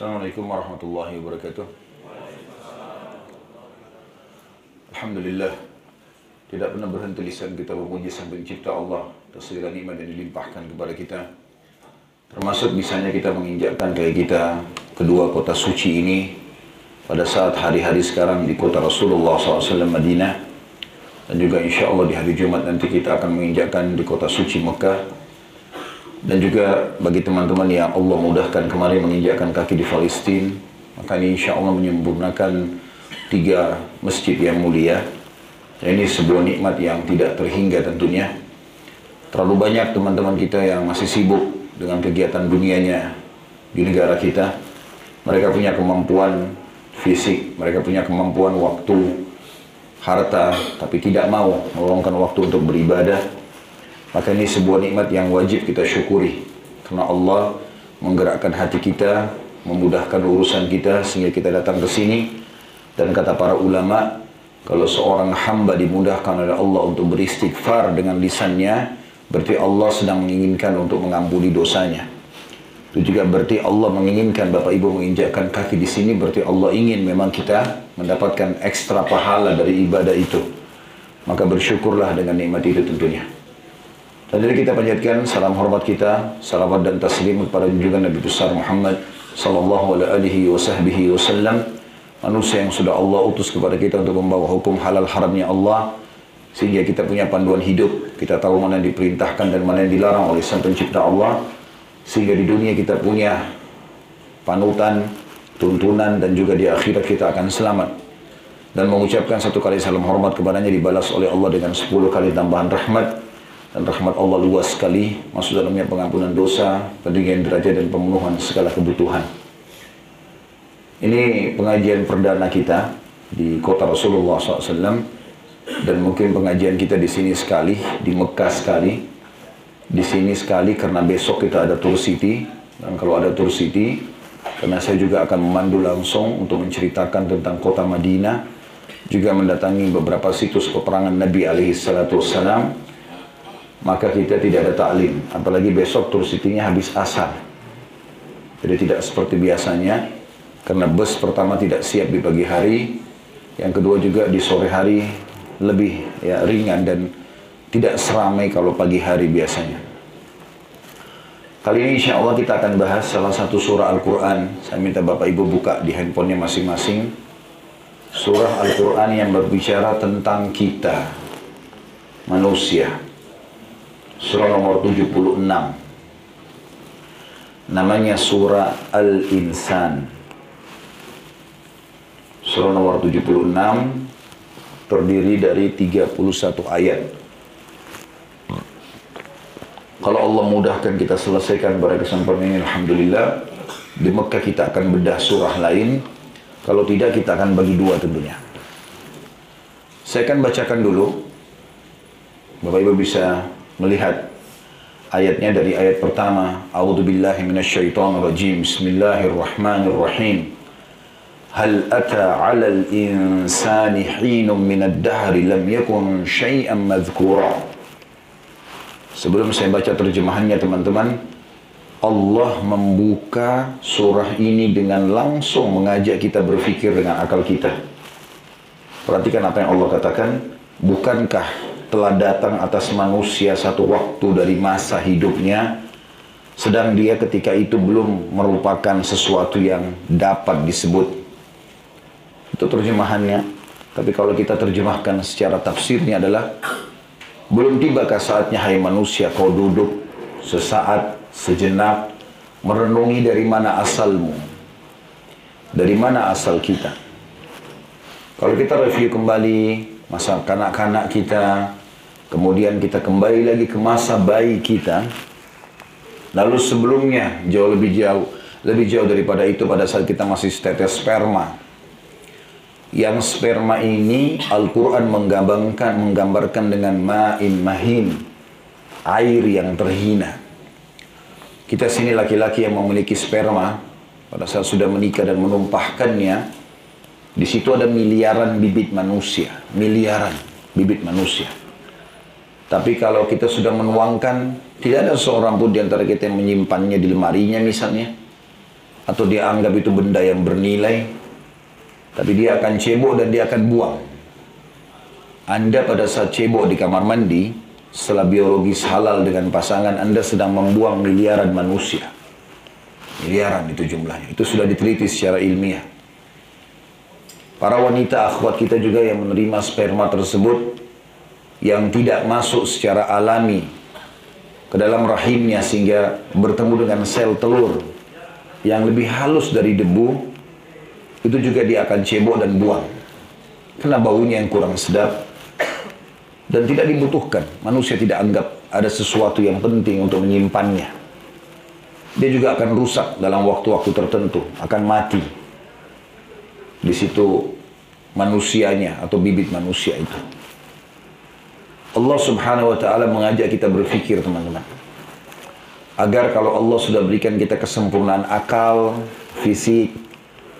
Assalamualaikum warahmatullahi wabarakatuh. Alhamdulillah tidak pernah berhenti lisan kita memuji sang pencipta Allah atas segala nikmat yang dilimpahkan kepada kita. Termasuk misalnya kita menginjakkan kaki kita kedua kota suci ini pada saat hari-hari sekarang di kota Rasulullah SAW Madinah dan juga insya Allah di hari Jumat nanti kita akan menginjakkan di kota suci Mekah dan juga bagi teman-teman yang Allah mudahkan kemarin menginjakkan kaki di Palestina maka ini insya Allah menyempurnakan tiga masjid yang mulia. Dan ini sebuah nikmat yang tidak terhingga tentunya. Terlalu banyak teman-teman kita yang masih sibuk dengan kegiatan dunianya di negara kita. Mereka punya kemampuan fisik mereka punya kemampuan waktu harta tapi tidak mau meluangkan waktu untuk beribadah maka ini sebuah nikmat yang wajib kita syukuri karena Allah menggerakkan hati kita memudahkan urusan kita sehingga kita datang ke sini dan kata para ulama kalau seorang hamba dimudahkan oleh Allah untuk beristighfar dengan lisannya berarti Allah sedang menginginkan untuk mengampuni dosanya. Itu juga berarti Allah menginginkan Bapak Ibu menginjakkan kaki di sini berarti Allah ingin memang kita mendapatkan ekstra pahala dari ibadah itu. Maka bersyukurlah dengan nikmat itu tentunya. Jadi kita panjatkan salam hormat kita, salawat dan taslim kepada junjungan Nabi besar Muhammad sallallahu alaihi wasallam, manusia yang sudah Allah utus kepada kita untuk membawa hukum halal haramnya Allah sehingga kita punya panduan hidup, kita tahu mana yang diperintahkan dan mana yang dilarang oleh Sang Pencipta Allah sehingga di dunia kita punya panutan, tuntunan dan juga di akhirat kita akan selamat. Dan mengucapkan satu kali salam hormat kepadanya dibalas oleh Allah dengan sepuluh kali tambahan rahmat dan rahmat Allah luas sekali masuk dalamnya pengampunan dosa, peninggian derajat dan pemenuhan segala kebutuhan. Ini pengajian perdana kita di kota Rasulullah SAW dan mungkin pengajian kita di sini sekali, di Mekah sekali, di sini sekali karena besok kita ada Tour City. Dan kalau ada Tour City karena saya juga akan memandu langsung untuk menceritakan tentang kota Madinah juga mendatangi beberapa situs peperangan Nabi alaihi salatu wassalam maka kita tidak ada taklim apalagi besok City-nya habis asar jadi tidak seperti biasanya karena bus pertama tidak siap di pagi hari yang kedua juga di sore hari lebih ya ringan dan tidak seramai kalau pagi hari biasanya Kali ini insya Allah kita akan bahas salah satu surah Al-Quran. Saya minta Bapak Ibu buka di handphonenya masing-masing. Surah Al-Quran yang berbicara tentang kita, manusia. Surah nomor 76. Namanya surah Al-Insan. Surah nomor 76 terdiri dari 31 ayat. Kalau Allah mudahkan kita selesaikan pada kesempatan ini, Alhamdulillah. Di Mekah kita akan bedah surah lain. Kalau tidak, kita akan bagi dua tentunya. Saya akan bacakan dulu. Bapak Ibu bisa melihat ayatnya dari ayat pertama A'udzu billahi minasyaitonir rajim Bismillahirrahmanirrahim. Hal ata 'ala al-insani hinum min ad-dahr lam yakun syai'an madhkura. Sebelum saya baca terjemahannya teman-teman Allah membuka surah ini dengan langsung mengajak kita berpikir dengan akal kita. Perhatikan apa yang Allah katakan. Bukankah telah datang atas manusia satu waktu dari masa hidupnya, sedang dia ketika itu belum merupakan sesuatu yang dapat disebut. Itu terjemahannya. Tapi kalau kita terjemahkan secara tafsirnya adalah belum tibakah saatnya hai manusia kau duduk sesaat, sejenak, merenungi dari mana asalmu? Dari mana asal kita? Kalau kita review kembali masa kanak-kanak kita, kemudian kita kembali lagi ke masa bayi kita, lalu sebelumnya jauh lebih jauh, lebih jauh daripada itu pada saat kita masih tetes sperma, yang sperma ini Al-Quran menggambarkan, menggambarkan dengan ma'in mahin air yang terhina. Kita sini laki-laki yang memiliki sperma pada saat sudah menikah dan menumpahkannya di situ ada miliaran bibit manusia miliaran bibit manusia tapi kalau kita sudah menuangkan tidak ada seorang pun di antara kita yang menyimpannya di lemarinya misalnya atau dia anggap itu benda yang bernilai, tapi dia akan cebok dan dia akan buang. Anda pada saat cebok di kamar mandi, setelah biologis halal dengan pasangan, Anda sedang membuang miliaran manusia. Miliaran itu jumlahnya. Itu sudah diteliti secara ilmiah. Para wanita akhwat kita juga yang menerima sperma tersebut yang tidak masuk secara alami ke dalam rahimnya sehingga bertemu dengan sel telur yang lebih halus dari debu itu juga dia akan cebok dan buang. Karena baunya yang kurang sedap dan tidak dibutuhkan. Manusia tidak anggap ada sesuatu yang penting untuk menyimpannya. Dia juga akan rusak dalam waktu-waktu tertentu akan mati. Di situ manusianya atau bibit manusia itu. Allah Subhanahu wa taala mengajak kita berpikir teman-teman. Agar kalau Allah sudah berikan kita kesempurnaan akal, fisik,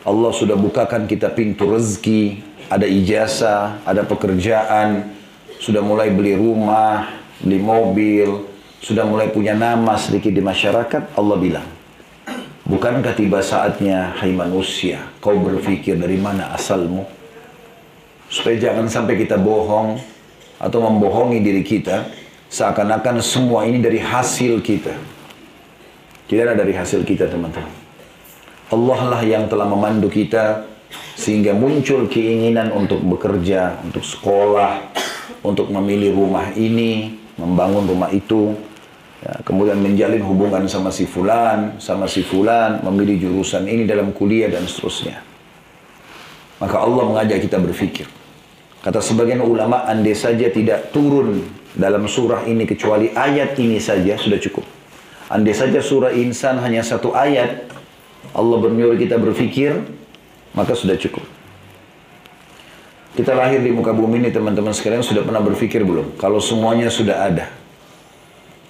Allah sudah bukakan kita pintu rezeki, ada ijazah, ada pekerjaan, sudah mulai beli rumah, beli mobil, sudah mulai punya nama sedikit di masyarakat, Allah bilang, Bukankah tiba saatnya, hai manusia, kau berpikir dari mana asalmu? Supaya jangan sampai kita bohong atau membohongi diri kita, seakan-akan semua ini dari hasil kita. Tidak ada dari hasil kita teman-teman. Allah lah yang telah memandu kita sehingga muncul keinginan untuk bekerja, untuk sekolah, untuk memilih rumah ini, membangun rumah itu, Ya, kemudian menjalin hubungan sama si fulan, sama si fulan, memilih jurusan ini dalam kuliah dan seterusnya. Maka Allah mengajak kita berpikir. Kata sebagian ulama, andai saja tidak turun dalam surah ini kecuali ayat ini saja sudah cukup. Andai saja surah insan hanya satu ayat, Allah bernyuruh kita berpikir, maka sudah cukup. Kita lahir di muka bumi ini teman-teman sekalian sudah pernah berpikir belum? Kalau semuanya sudah ada,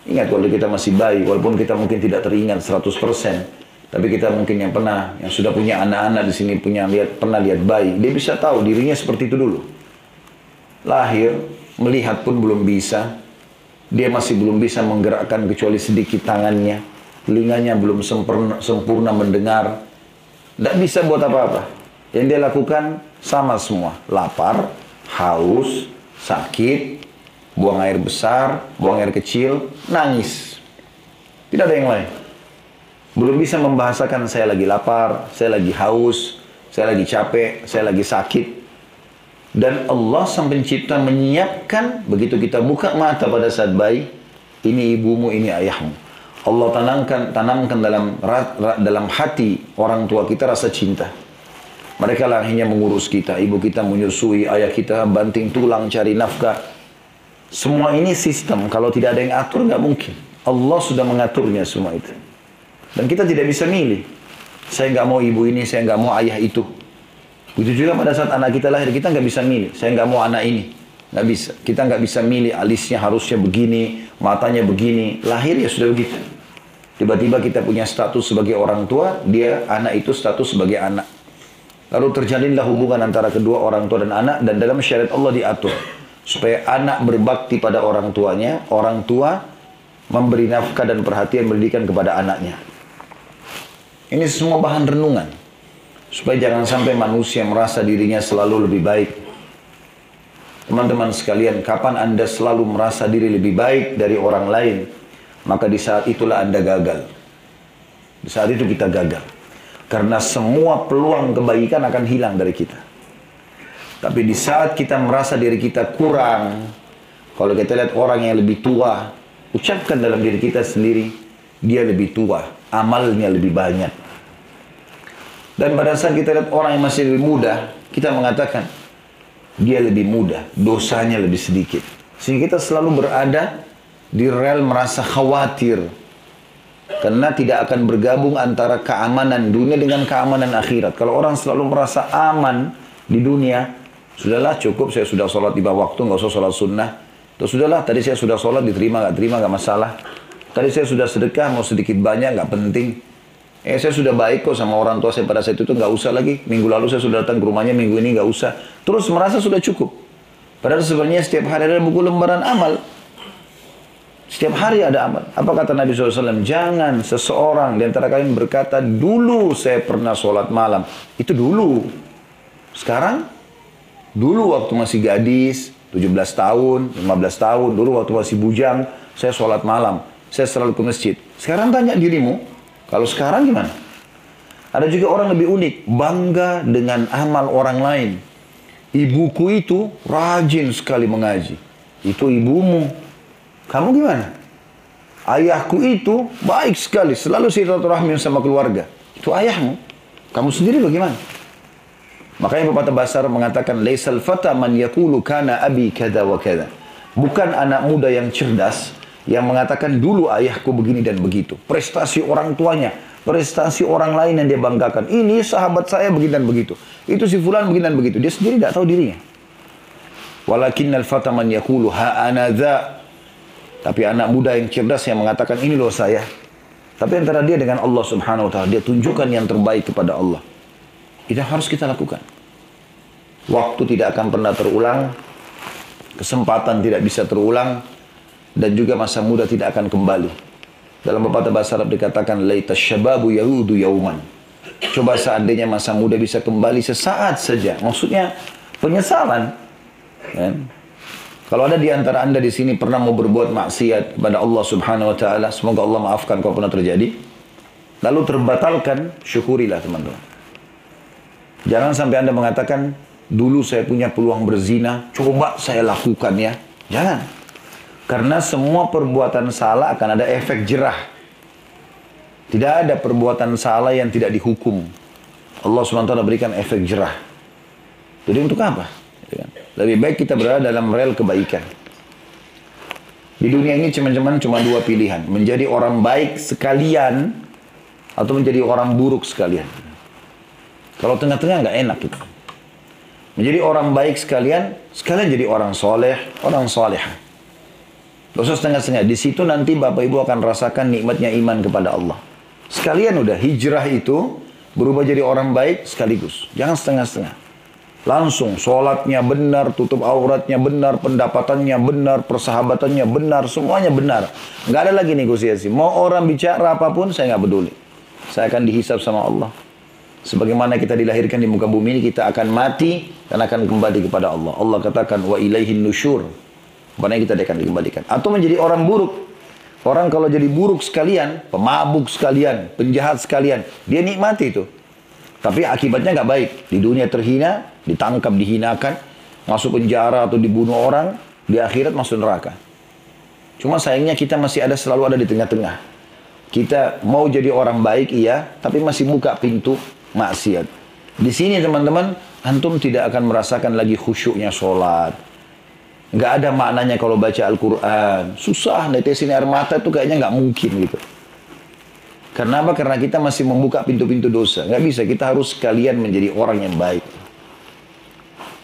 Ingat kalau kita masih bayi, walaupun kita mungkin tidak teringat 100%, tapi kita mungkin yang pernah, yang sudah punya anak-anak di sini punya lihat pernah lihat bayi, dia bisa tahu dirinya seperti itu dulu. Lahir, melihat pun belum bisa, dia masih belum bisa menggerakkan kecuali sedikit tangannya, telinganya belum sempurna, sempurna mendengar, tidak bisa buat apa-apa. Yang dia lakukan sama semua, lapar, haus, sakit, buang air besar, buang air kecil, nangis. Tidak ada yang lain. Belum bisa membahasakan saya lagi lapar, saya lagi haus, saya lagi capek, saya lagi sakit. Dan Allah sang pencipta menyiapkan begitu kita buka mata pada saat bayi, ini ibumu, ini ayahmu. Allah tanamkan tanamkan dalam dalam hati orang tua kita rasa cinta. Mereka lah hanya mengurus kita, ibu kita menyusui, ayah kita banting tulang cari nafkah, semua ini sistem, kalau tidak ada yang atur nggak mungkin. Allah sudah mengaturnya semua itu. Dan kita tidak bisa milih. Saya nggak mau ibu ini, saya nggak mau ayah itu. Begitu juga pada saat anak kita lahir, kita nggak bisa milih. Saya nggak mau anak ini. Nggak bisa. Kita nggak bisa milih alisnya harusnya begini, matanya begini. Lahir ya sudah begitu. Tiba-tiba kita punya status sebagai orang tua, dia anak itu status sebagai anak. Lalu terjalinlah hubungan antara kedua orang tua dan anak, dan dalam syariat Allah diatur supaya anak berbakti pada orang tuanya, orang tua memberi nafkah dan perhatian pendidikan kepada anaknya. Ini semua bahan renungan. Supaya jangan sampai manusia merasa dirinya selalu lebih baik. Teman-teman sekalian, kapan Anda selalu merasa diri lebih baik dari orang lain, maka di saat itulah Anda gagal. Di saat itu kita gagal. Karena semua peluang kebaikan akan hilang dari kita. Tapi di saat kita merasa diri kita kurang, kalau kita lihat orang yang lebih tua, ucapkan dalam diri kita sendiri, dia lebih tua, amalnya lebih banyak. Dan pada saat kita lihat orang yang masih lebih muda, kita mengatakan, dia lebih muda, dosanya lebih sedikit. Sehingga kita selalu berada di rel merasa khawatir. Karena tidak akan bergabung antara keamanan dunia dengan keamanan akhirat. Kalau orang selalu merasa aman di dunia, Sudahlah cukup saya sudah sholat bawah waktu, nggak usah sholat sunnah. Terus sudahlah tadi saya sudah sholat diterima nggak terima nggak masalah. Tadi saya sudah sedekah mau sedikit banyak nggak penting. Eh saya sudah baik kok sama orang tua saya pada saat itu nggak usah lagi. Minggu lalu saya sudah datang ke rumahnya minggu ini nggak usah. Terus merasa sudah cukup. Padahal sebenarnya setiap hari ada buku lembaran amal. Setiap hari ada amal. Apa kata Nabi SAW? Jangan seseorang di antara kalian berkata, dulu saya pernah sholat malam. Itu dulu. Sekarang, dulu waktu masih gadis, 17 tahun, 15 tahun, dulu waktu masih bujang, saya sholat malam. Saya selalu ke masjid. Sekarang tanya dirimu, kalau sekarang gimana? Ada juga orang lebih unik, bangga dengan amal orang lain. Ibuku itu rajin sekali mengaji. Itu ibumu. Kamu gimana? Ayahku itu baik sekali, selalu silaturahmi sama keluarga. Itu ayahmu. Kamu sendiri bagaimana? Makanya pepatah Basar mengatakan, Laisal fata man yakulu kana abi kada wa kada. Bukan anak muda yang cerdas, yang mengatakan dulu ayahku begini dan begitu. Prestasi orang tuanya, prestasi orang lain yang dia banggakan. Ini sahabat saya begini dan begitu. Itu si fulan begini dan begitu. Dia sendiri tidak tahu dirinya. Walakinnal fata man yakulu ha anadha. Tapi anak muda yang cerdas yang mengatakan ini loh saya. Tapi antara dia dengan Allah subhanahu wa ta'ala. Dia tunjukkan yang terbaik kepada Allah. Itu harus kita lakukan. Waktu tidak akan pernah terulang. Kesempatan tidak bisa terulang. Dan juga masa muda tidak akan kembali. Dalam pepatah bahasa Arab dikatakan. Laita syababu yahudu yauman. Coba seandainya masa muda bisa kembali sesaat saja. Maksudnya penyesalan. Kan? Kalau ada di antara anda di sini pernah mau berbuat maksiat kepada Allah Subhanahu Wa Taala, semoga Allah maafkan kalau pernah terjadi. Lalu terbatalkan, syukurilah teman-teman. Jangan sampai anda mengatakan, dulu saya punya peluang berzina, coba saya lakukan ya. Jangan. Karena semua perbuatan salah akan ada efek jerah. Tidak ada perbuatan salah yang tidak dihukum. Allah SWT berikan efek jerah. Jadi untuk apa? Lebih baik kita berada dalam rel kebaikan. Di dunia ini teman-teman cuma dua pilihan. Menjadi orang baik sekalian atau menjadi orang buruk sekalian. Kalau tengah-tengah nggak enak gitu. Menjadi orang baik sekalian, sekalian jadi orang soleh, orang soleh. Usah setengah-setengah. Di situ nanti Bapak Ibu akan rasakan nikmatnya iman kepada Allah. Sekalian udah hijrah itu berubah jadi orang baik sekaligus. Jangan setengah-setengah. Langsung sholatnya benar, tutup auratnya benar, pendapatannya benar, persahabatannya benar, semuanya benar. Nggak ada lagi negosiasi. Mau orang bicara apa pun, saya nggak peduli. Saya akan dihisap sama Allah. Sebagaimana kita dilahirkan di muka bumi ini, kita akan mati dan akan kembali kepada Allah. Allah katakan, wa ilaihin nusyur. Kepada kita akan dikembalikan. Atau menjadi orang buruk. Orang kalau jadi buruk sekalian, pemabuk sekalian, penjahat sekalian, dia nikmati itu. Tapi akibatnya nggak baik. Di dunia terhina, ditangkap, dihinakan, masuk penjara atau dibunuh orang, di akhirat masuk neraka. Cuma sayangnya kita masih ada selalu ada di tengah-tengah. Kita mau jadi orang baik iya, tapi masih buka pintu maksiat. Di sini teman-teman, antum tidak akan merasakan lagi khusyuknya sholat. Nggak ada maknanya kalau baca Al-Quran. Susah, netesin air mata itu kayaknya nggak mungkin gitu. Karena apa? Karena kita masih membuka pintu-pintu dosa. Nggak bisa, kita harus sekalian menjadi orang yang baik.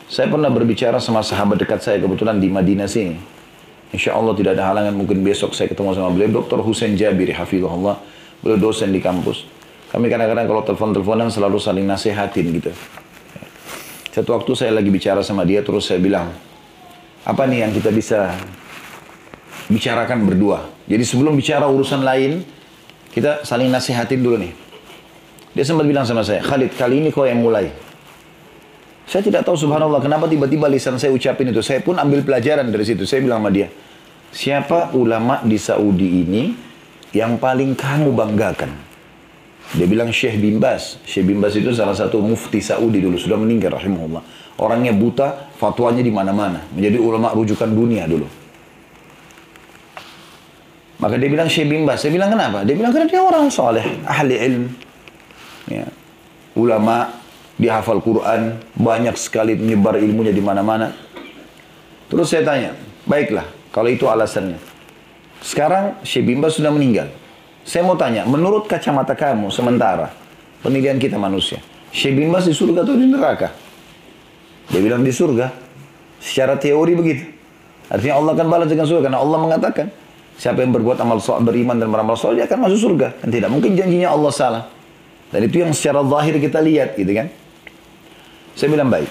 Saya pernah berbicara sama sahabat dekat saya kebetulan di Madinah sini. Insya Allah tidak ada halangan mungkin besok saya ketemu sama beliau. Dr. Hussein Jabiri, hafizahullah. Beliau dosen di kampus. Kami kadang-kadang kalau telepon-teleponan selalu saling nasihatin gitu. Satu waktu saya lagi bicara sama dia terus saya bilang, apa nih yang kita bisa bicarakan berdua. Jadi sebelum bicara urusan lain, kita saling nasihatin dulu nih. Dia sempat bilang sama saya, Khalid, kali ini kau yang mulai. Saya tidak tahu subhanallah kenapa tiba-tiba lisan saya ucapin itu. Saya pun ambil pelajaran dari situ. Saya bilang sama dia, siapa ulama di Saudi ini yang paling kamu banggakan? Dia bilang Syekh Bimbas. Syekh Bimbas itu salah satu mufti Saudi dulu. Sudah meninggal rahimahullah. Orangnya buta, fatwanya di mana-mana. Menjadi ulama rujukan dunia dulu. Maka dia bilang Syekh bin Bas. Saya bilang kenapa? Dia bilang karena dia orang soleh, ahli ilmu. Ya. Ulama, dia hafal Quran, banyak sekali menyebar ilmunya di mana-mana. Terus saya tanya, baiklah, kalau itu alasannya. Sekarang Syekh bin Bas sudah meninggal. Saya mau tanya, menurut kacamata kamu sementara, penilaian kita manusia, Syekh bin Bas di surga atau di neraka? Dia bilang di surga. Secara teori begitu. Artinya Allah akan balas dengan surga karena Allah mengatakan, Siapa yang berbuat amal soleh, beriman dan beramal soleh, dia akan masuk surga. Dan tidak mungkin janjinya Allah salah. Dan itu yang secara zahir kita lihat, gitu kan. Saya bilang baik.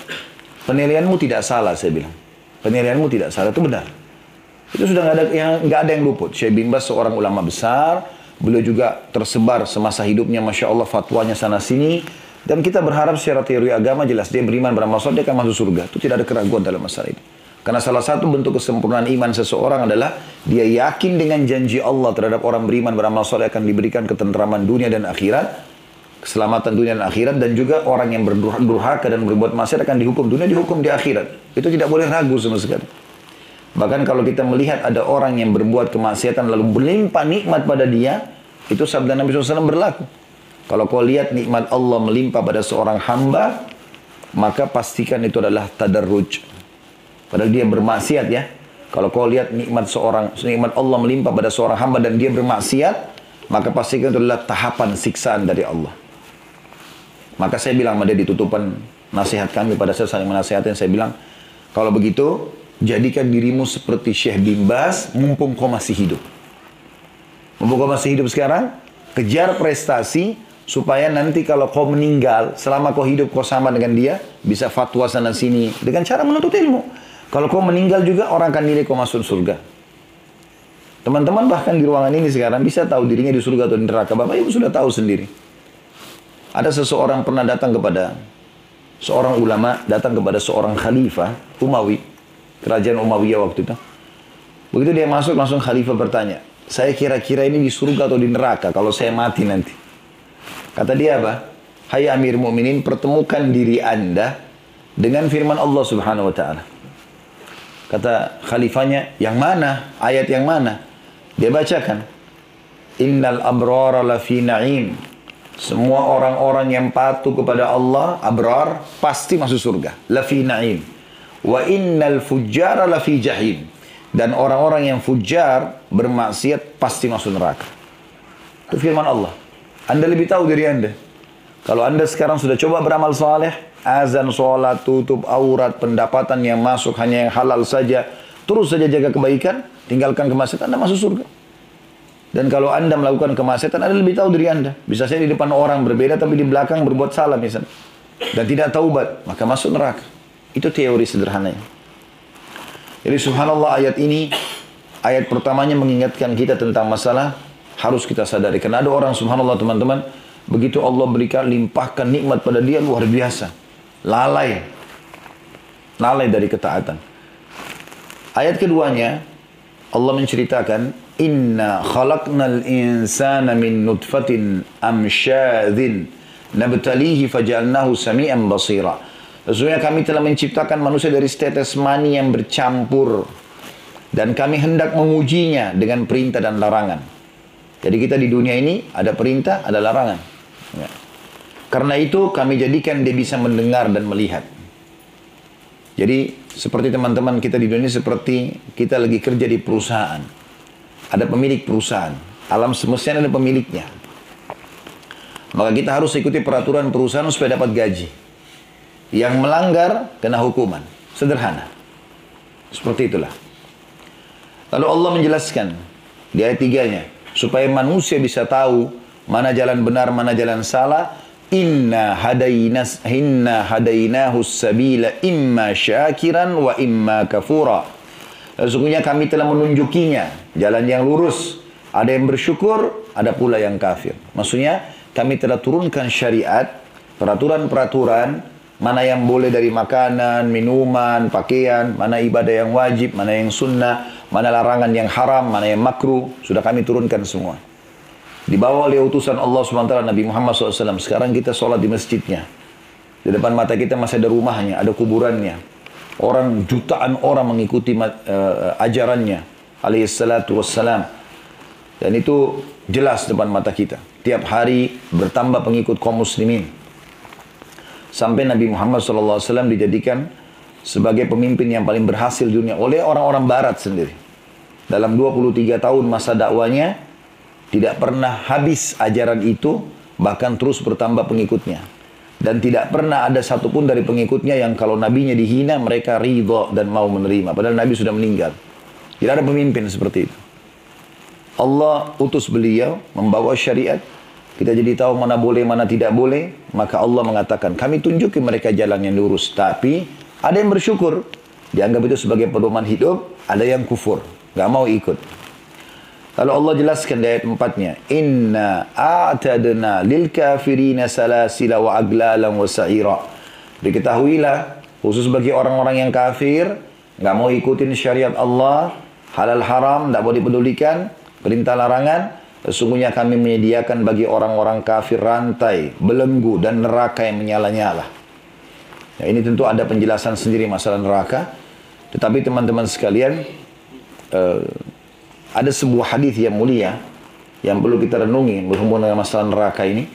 Penilaianmu tidak salah, saya bilang. Penilaianmu tidak salah, itu benar. Itu sudah nggak ada yang nggak ada yang luput. Syekh bin Bas seorang ulama besar, beliau juga tersebar semasa hidupnya, masya Allah fatwanya sana sini. Dan kita berharap secara teori agama jelas dia beriman beramal soleh dia akan masuk surga. Itu tidak ada keraguan dalam masalah ini. Karena salah satu bentuk kesempurnaan iman seseorang adalah dia yakin dengan janji Allah terhadap orang beriman beramal soleh akan diberikan ketentraman dunia dan akhirat, keselamatan dunia dan akhirat, dan juga orang yang berdurhaka dan berbuat maksiat akan dihukum dunia, dihukum di akhirat. Itu tidak boleh ragu sama sekali. Bahkan kalau kita melihat ada orang yang berbuat kemaksiatan lalu berlimpah nikmat pada dia, itu sabda Nabi SAW berlaku. Kalau kau lihat nikmat Allah melimpah pada seorang hamba, maka pastikan itu adalah tadarruj. Padahal dia bermaksiat ya. Kalau kau lihat nikmat seorang, nikmat Allah melimpah pada seorang hamba dan dia bermaksiat, maka pastikan itu adalah tahapan siksaan dari Allah. Maka saya bilang dia ditutupan nasihat kami pada saya saling menasihatin, saya bilang, kalau begitu Jadikan dirimu seperti Syekh bin Bas mumpung kau masih hidup. Mumpung kau masih hidup sekarang, kejar prestasi supaya nanti kalau kau meninggal, selama kau hidup kau sama dengan dia, bisa fatwa sana sini dengan cara menuntut ilmu. Kalau kau meninggal juga orang akan nilai kau masuk surga. Teman-teman bahkan di ruangan ini sekarang bisa tahu dirinya di surga atau di neraka. Bapak Ibu sudah tahu sendiri. Ada seseorang pernah datang kepada seorang ulama, datang kepada seorang khalifah Umawi kerajaan Umayyah waktu itu. Begitu dia masuk langsung khalifah bertanya, saya kira-kira ini di surga atau di neraka kalau saya mati nanti. Kata dia apa? Hai Amir Mu'minin, pertemukan diri Anda dengan firman Allah Subhanahu wa taala. Kata khalifahnya, yang mana? Ayat yang mana? Dia bacakan. Innal abrara lafi na'im. Semua orang-orang yang patuh kepada Allah, abrar, pasti masuk surga. Lafi na'im. Wa innal fujjara lafi jahim. Dan orang-orang yang fujar bermaksiat pasti masuk neraka. Itu firman Allah. Anda lebih tahu dari Anda. Kalau Anda sekarang sudah coba beramal saleh, azan, sholat, tutup aurat, pendapatan yang masuk hanya yang halal saja, terus saja jaga kebaikan, tinggalkan kemaksiatan, Anda masuk surga. Dan kalau Anda melakukan kemaksiatan, Anda lebih tahu dari Anda. Bisa saya di depan orang berbeda, tapi di belakang berbuat salah misalnya. Dan tidak taubat, maka masuk neraka. Itu teori sederhananya. Jadi subhanallah ayat ini, ayat pertamanya mengingatkan kita tentang masalah harus kita sadari. Karena ada orang subhanallah teman-teman, begitu Allah berikan limpahkan nikmat pada dia luar biasa. Lalai. Lalai dari ketaatan. Ayat keduanya, Allah menceritakan, Inna khalaqnal insana min nutfatin amsyadhin nabtalihi fajalnahu sami'an basira. Sesungguhnya kami telah menciptakan manusia dari setetes mani yang bercampur. Dan kami hendak mengujinya dengan perintah dan larangan. Jadi kita di dunia ini ada perintah, ada larangan. Ya. Karena itu kami jadikan dia bisa mendengar dan melihat. Jadi seperti teman-teman kita di dunia seperti kita lagi kerja di perusahaan. Ada pemilik perusahaan. Alam semesta ada pemiliknya. Maka kita harus ikuti peraturan perusahaan supaya dapat gaji. Yang melanggar kena hukuman. Sederhana. Seperti itulah. Lalu Allah menjelaskan di ayat tiganya supaya manusia bisa tahu mana jalan benar, mana jalan salah. Inna hadainas inna hadainahu sabila imma syakiran wa imma kafura. Sesungguhnya kami telah menunjukinya jalan yang lurus. Ada yang bersyukur, ada pula yang kafir. Maksudnya kami telah turunkan syariat, peraturan-peraturan Mana yang boleh dari makanan, minuman, pakaian, mana ibadah yang wajib, mana yang sunnah, mana larangan yang haram, mana yang makruh, sudah kami turunkan semua. Dibawa oleh utusan Allah SWT Nabi Muhammad SAW. Sekarang kita sholat di masjidnya. Di depan mata kita masih ada rumahnya, ada kuburannya. Orang jutaan orang mengikuti uh, ajarannya. Alaihissalatu wassalam. Dan itu jelas depan mata kita. Tiap hari bertambah pengikut kaum muslimin sampai Nabi Muhammad SAW dijadikan sebagai pemimpin yang paling berhasil dunia oleh orang-orang barat sendiri. Dalam 23 tahun masa dakwanya tidak pernah habis ajaran itu bahkan terus bertambah pengikutnya. Dan tidak pernah ada satupun dari pengikutnya yang kalau nabinya dihina mereka ridho dan mau menerima. Padahal nabi sudah meninggal. Tidak ada pemimpin seperti itu. Allah utus beliau membawa syariat kita jadi tahu mana boleh, mana tidak boleh. Maka Allah mengatakan, kami tunjukin mereka jalan yang lurus. Tapi ada yang bersyukur. Dianggap itu sebagai pedoman hidup. Ada yang kufur. Gak mau ikut. Lalu Allah jelaskan di ayat empatnya. Inna a'tadna lil kafirina salasila wa aglalan wa sa'ira. Diketahuilah, khusus bagi orang-orang yang kafir, nggak mau ikutin syariat Allah, halal haram, nggak mau dipedulikan, perintah larangan, Sesungguhnya kami menyediakan bagi orang-orang kafir rantai, belenggu, dan neraka yang menyala-nyala. Ya, ini tentu ada penjelasan sendiri masalah neraka. Tetapi teman-teman sekalian, uh, ada sebuah hadis yang mulia yang perlu kita renungi berhubungan dengan masalah neraka ini.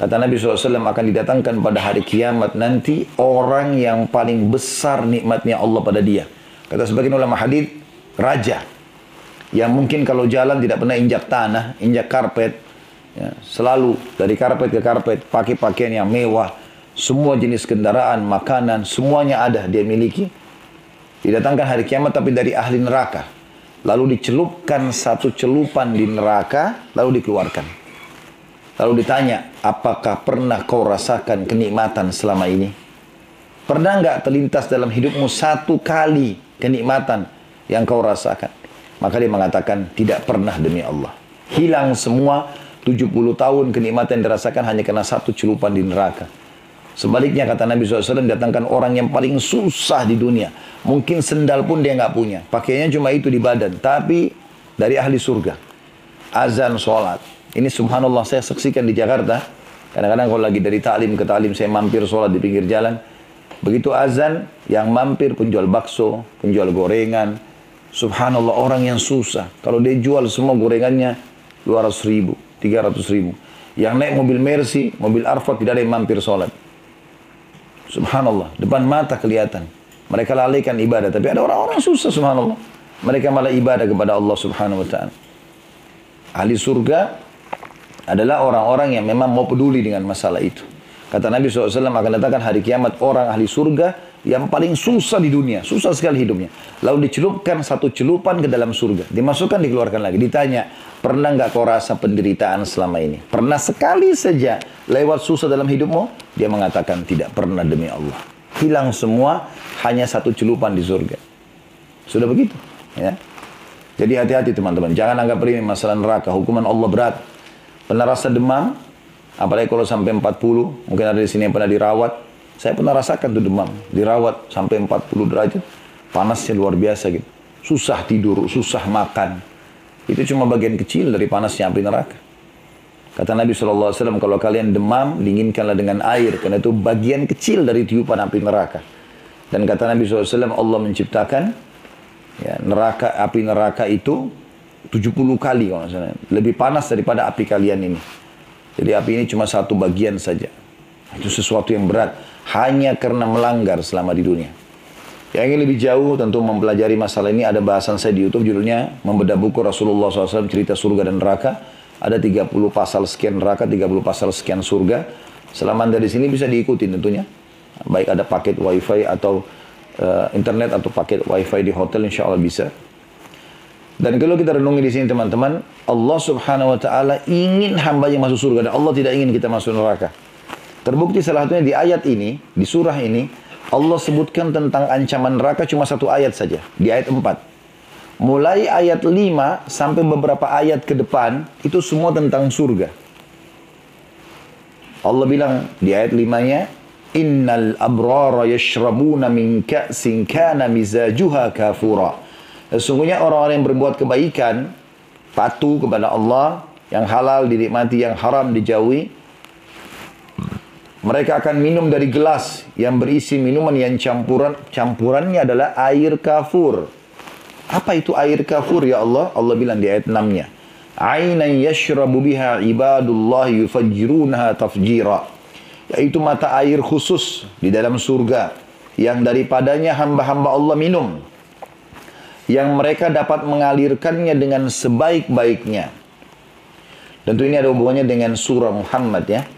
Kata Nabi SAW akan didatangkan pada hari kiamat nanti orang yang paling besar nikmatnya Allah pada dia. Kata sebagian ulama hadis, raja yang mungkin kalau jalan tidak pernah injak tanah, injak karpet, ya, selalu dari karpet ke karpet, pakai pakaian yang mewah, semua jenis kendaraan, makanan, semuanya ada dia miliki. Didatangkan hari kiamat tapi dari ahli neraka. Lalu dicelupkan satu celupan di neraka, lalu dikeluarkan. Lalu ditanya, apakah pernah kau rasakan kenikmatan selama ini? Pernah nggak terlintas dalam hidupmu satu kali kenikmatan yang kau rasakan? Maka dia mengatakan tidak pernah demi Allah. Hilang semua 70 tahun kenikmatan yang dirasakan hanya karena satu celupan di neraka. Sebaliknya kata Nabi SAW datangkan orang yang paling susah di dunia. Mungkin sendal pun dia nggak punya. Pakainya cuma itu di badan. Tapi dari ahli surga. Azan, sholat. Ini subhanallah saya saksikan di Jakarta. Kadang-kadang kalau lagi dari taklim ke taklim saya mampir sholat di pinggir jalan. Begitu azan yang mampir penjual bakso, penjual gorengan, Subhanallah orang yang susah. Kalau dia jual semua gorengannya 200 ribu, 300 ribu. Yang naik mobil Mercy, mobil Arfat tidak ada yang mampir sholat. Subhanallah, depan mata kelihatan. Mereka lalaikan ibadah, tapi ada orang-orang susah subhanallah. Mereka malah ibadah kepada Allah subhanahu wa ta'ala. Ahli surga adalah orang-orang yang memang mau peduli dengan masalah itu. Kata Nabi SAW akan datangkan hari kiamat orang ahli surga yang paling susah di dunia, susah sekali hidupnya. Lalu dicelupkan satu celupan ke dalam surga, dimasukkan dikeluarkan lagi. Ditanya, pernah nggak kau rasa penderitaan selama ini? Pernah sekali saja lewat susah dalam hidupmu? Dia mengatakan tidak pernah demi Allah. Hilang semua, hanya satu celupan di surga. Sudah begitu, ya. Jadi hati-hati teman-teman, jangan anggap remeh masalah neraka. Hukuman Allah berat. Pernah rasa demam, apalagi kalau sampai 40, mungkin ada di sini yang pernah dirawat, saya pernah rasakan tuh demam, dirawat sampai 40 derajat, panasnya luar biasa gitu. Susah tidur, susah makan. Itu cuma bagian kecil dari panasnya api neraka. Kata Nabi SAW, kalau kalian demam, dinginkanlah dengan air. Karena itu bagian kecil dari tiupan api neraka. Dan kata Nabi SAW, Allah menciptakan ya, neraka api neraka itu 70 kali kalau misalnya. Lebih panas daripada api kalian ini. Jadi api ini cuma satu bagian saja. Itu sesuatu yang berat hanya karena melanggar selama di dunia. Yang ingin lebih jauh tentu mempelajari masalah ini ada bahasan saya di YouTube judulnya Membedah Buku Rasulullah SAW Cerita Surga dan Neraka. Ada 30 pasal sekian neraka, 30 pasal sekian surga. Selama dari sini bisa diikuti tentunya. Baik ada paket wifi atau uh, internet atau paket wifi di hotel insya Allah bisa. Dan kalau kita renungi di sini teman-teman, Allah Subhanahu wa taala ingin hamba yang masuk surga dan Allah tidak ingin kita masuk neraka. Terbukti salah satunya di ayat ini, di surah ini, Allah sebutkan tentang ancaman neraka cuma satu ayat saja, di ayat 4. Mulai ayat 5 sampai beberapa ayat ke depan, itu semua tentang surga. Allah bilang di ayat 5-nya, Innal abrara yashrabuna min ka'sin kana mizajuha kafura. Sesungguhnya orang-orang yang berbuat kebaikan, patuh kepada Allah, yang halal dinikmati, yang haram dijauhi, mereka akan minum dari gelas yang berisi minuman yang campuran campurannya adalah air kafur. Apa itu air kafur ya Allah? Allah bilang di ayat 6-nya. Ainan yashrabu biha ibadullah yufajjirunaha tafjira. Yaitu mata air khusus di dalam surga yang daripadanya hamba-hamba Allah minum. Yang mereka dapat mengalirkannya dengan sebaik-baiknya. Tentu ini ada hubungannya dengan surah Muhammad ya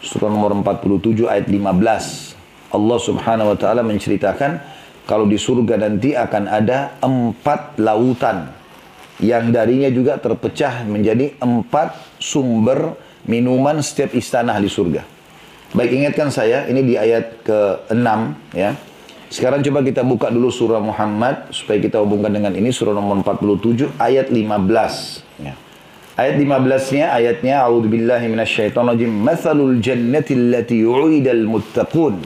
surah nomor 47 ayat 15. Allah subhanahu wa ta'ala menceritakan kalau di surga nanti akan ada empat lautan yang darinya juga terpecah menjadi empat sumber minuman setiap istana di surga. Baik ingatkan saya, ini di ayat ke-6 ya. Sekarang coba kita buka dulu surah Muhammad supaya kita hubungkan dengan ini surah nomor 47 ayat 15. Ya. Ayat 15-nya ayatnya A'udzubillahi minasyaitonirrajim. Matsalul jannati allati yu'idal muttaqun.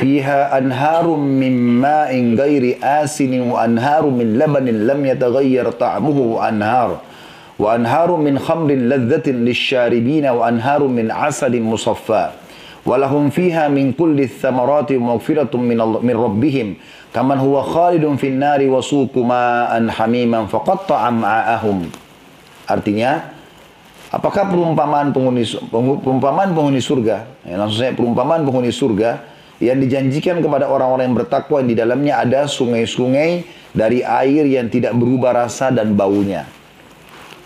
Fiha anharum min ma'in ghairi asinin wa anharum min labanin lam yataghayyar ta'muhu wa anhar. Wa anharum min khamrin ladzatin lisyaribina wa anharum min asalin musaffa. ولهم فيها من كل الثمرات ومغفرة من, من ربهم كمن هو خالد في النار وسوق ماء حميما فقطع معهم artinya apakah perumpamaan penghuni perumpamaan penghuni surga ya, langsung saya perumpamaan penghuni surga yang dijanjikan kepada orang-orang yang bertakwa yang di dalamnya ada sungai-sungai dari air yang tidak berubah rasa dan baunya.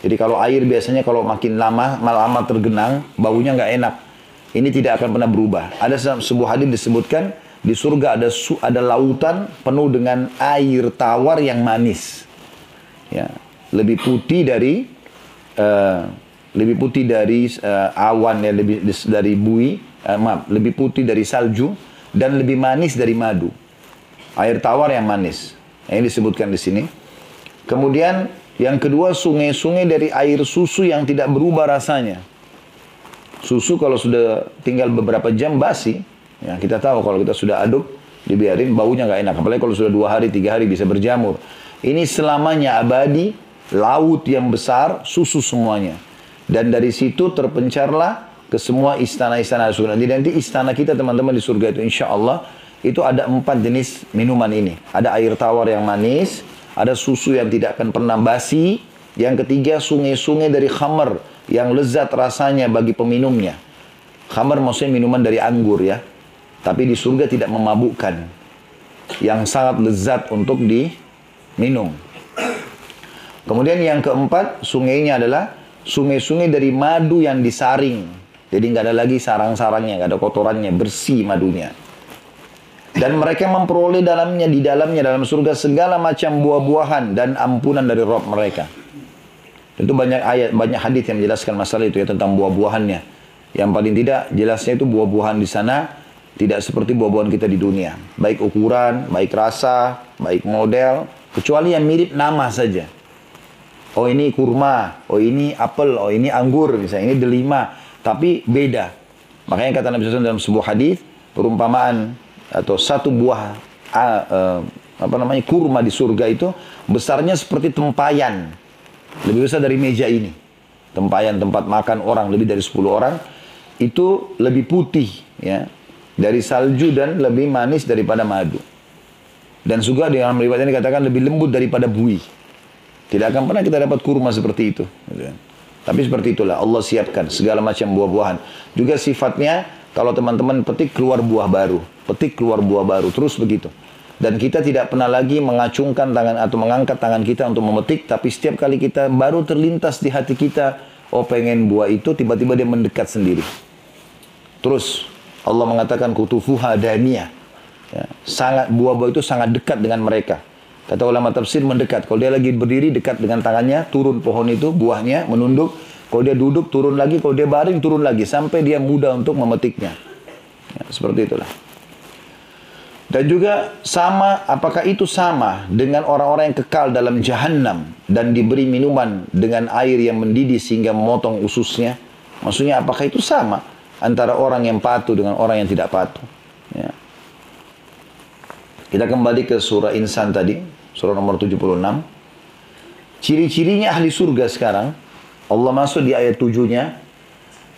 Jadi kalau air biasanya kalau makin lama, lama tergenang, baunya nggak enak. Ini tidak akan pernah berubah. Ada sebuah hadis disebutkan di surga ada su, ada lautan penuh dengan air tawar yang manis. Ya, lebih putih dari uh, lebih putih dari uh, awan ya lebih dari bui, uh, maaf, lebih putih dari salju dan lebih manis dari madu. Air tawar yang manis. Ini disebutkan di sini. Kemudian yang kedua sungai-sungai dari air susu yang tidak berubah rasanya. Susu kalau sudah tinggal beberapa jam basi, ya kita tahu kalau kita sudah aduk, dibiarin baunya nggak enak. Apalagi kalau sudah dua hari, tiga hari bisa berjamur. Ini selamanya abadi, laut yang besar, susu semuanya. Dan dari situ terpencarlah ke semua istana-istana surga. Nanti, nanti istana kita teman-teman di surga itu insya Allah itu ada empat jenis minuman ini. Ada air tawar yang manis, ada susu yang tidak akan pernah basi, yang ketiga sungai-sungai dari khamar yang lezat rasanya bagi peminumnya. Khamar maksudnya minuman dari anggur ya. Tapi di surga tidak memabukkan. Yang sangat lezat untuk diminum. Kemudian yang keempat, sungainya adalah sungai-sungai dari madu yang disaring. Jadi nggak ada lagi sarang-sarangnya, nggak ada kotorannya, bersih madunya. Dan mereka memperoleh dalamnya, di dalamnya, dalam surga segala macam buah-buahan dan ampunan dari Rob mereka. Tentu banyak ayat, banyak hadis yang menjelaskan masalah itu ya tentang buah-buahannya. Yang paling tidak jelasnya itu buah-buahan di sana tidak seperti buah-buahan kita di dunia. Baik ukuran, baik rasa, baik model, kecuali yang mirip nama saja. Oh ini kurma, oh ini apel, oh ini anggur misalnya, ini delima, tapi beda. Makanya kata Nabi SAW dalam sebuah hadis perumpamaan atau satu buah uh, uh, apa namanya kurma di surga itu besarnya seperti tempayan lebih besar dari meja ini. Tempayan tempat makan orang lebih dari 10 orang itu lebih putih ya dari salju dan lebih manis daripada madu. Dan juga dalam riwayat dikatakan lebih lembut daripada bui. Tidak akan pernah kita dapat kurma seperti itu. Tapi seperti itulah Allah siapkan segala macam buah-buahan. Juga sifatnya kalau teman-teman petik keluar buah baru, petik keluar buah baru, terus begitu. Dan kita tidak pernah lagi mengacungkan tangan atau mengangkat tangan kita untuk memetik, tapi setiap kali kita baru terlintas di hati kita, oh pengen buah itu, tiba-tiba dia mendekat sendiri. Terus Allah mengatakan kutufuha daniyah. Ya, sangat buah-buah itu sangat dekat dengan mereka. Kata ulama tafsir mendekat. Kalau dia lagi berdiri dekat dengan tangannya, turun pohon itu, buahnya menunduk. Kalau dia duduk, turun lagi. Kalau dia baring, turun lagi. Sampai dia mudah untuk memetiknya. Ya, seperti itulah. Dan juga sama, apakah itu sama dengan orang-orang yang kekal dalam jahanam dan diberi minuman dengan air yang mendidih sehingga memotong ususnya? Maksudnya apakah itu sama antara orang yang patuh dengan orang yang tidak patuh? Ya. Kita kembali ke surah Insan tadi, surah nomor 76. Ciri-cirinya ahli surga sekarang, Allah masuk di ayat tujuhnya,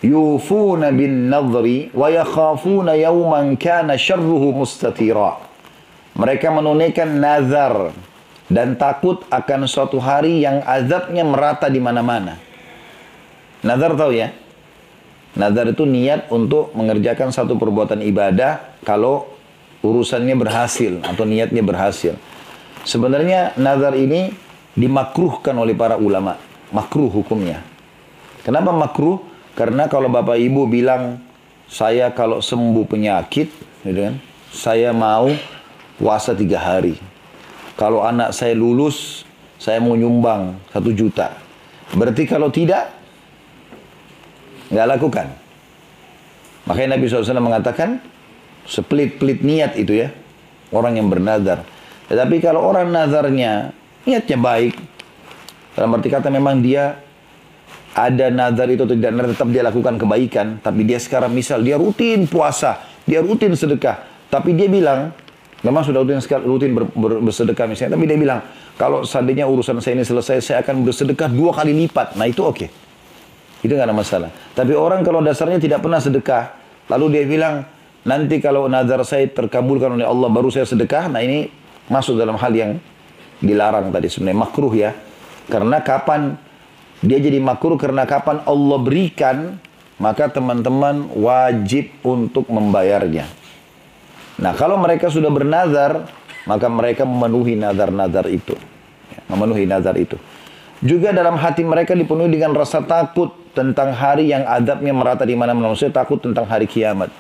yufuna bin nadri wa yakhafuna yawman kana syarruhu mustatira. Mereka menunaikan nazar dan takut akan suatu hari yang azabnya merata di mana-mana. Nazar tahu ya? Nazar itu niat untuk mengerjakan satu perbuatan ibadah kalau urusannya berhasil atau niatnya berhasil. Sebenarnya nazar ini dimakruhkan oleh para ulama. Makruh hukumnya. Kenapa makruh? Karena kalau Bapak Ibu bilang, saya kalau sembuh penyakit, gitu kan, saya mau puasa tiga hari. Kalau anak saya lulus, saya mau nyumbang satu juta. Berarti kalau tidak, nggak lakukan. Makanya Nabi SAW mengatakan, sepelit-pelit niat itu ya. orang yang bernazar. Tetapi kalau orang nazarnya niatnya baik, dalam arti kata memang dia ada nazar itu tidak tetap dia lakukan kebaikan, tapi dia sekarang misal dia rutin puasa, dia rutin sedekah, tapi dia bilang memang sudah rutin rutin ber, ber, bersedekah misalnya, tapi dia bilang kalau seandainya urusan saya ini selesai, saya akan bersedekah dua kali lipat. Nah itu oke. Okay. Itu nggak ada masalah. Tapi orang kalau dasarnya tidak pernah sedekah, lalu dia bilang, nanti kalau nazar saya terkabulkan oleh Allah, baru saya sedekah. Nah ini masuk dalam hal yang dilarang tadi sebenarnya makruh ya. Karena kapan dia jadi makruh karena kapan Allah berikan, maka teman-teman wajib untuk membayarnya. Nah kalau mereka sudah bernazar, maka mereka memenuhi nazar-nazar itu. Ya, memenuhi nazar itu. Juga dalam hati mereka dipenuhi dengan rasa takut tentang hari yang adabnya merata di mana-mana. Saya takut tentang hari kiamat.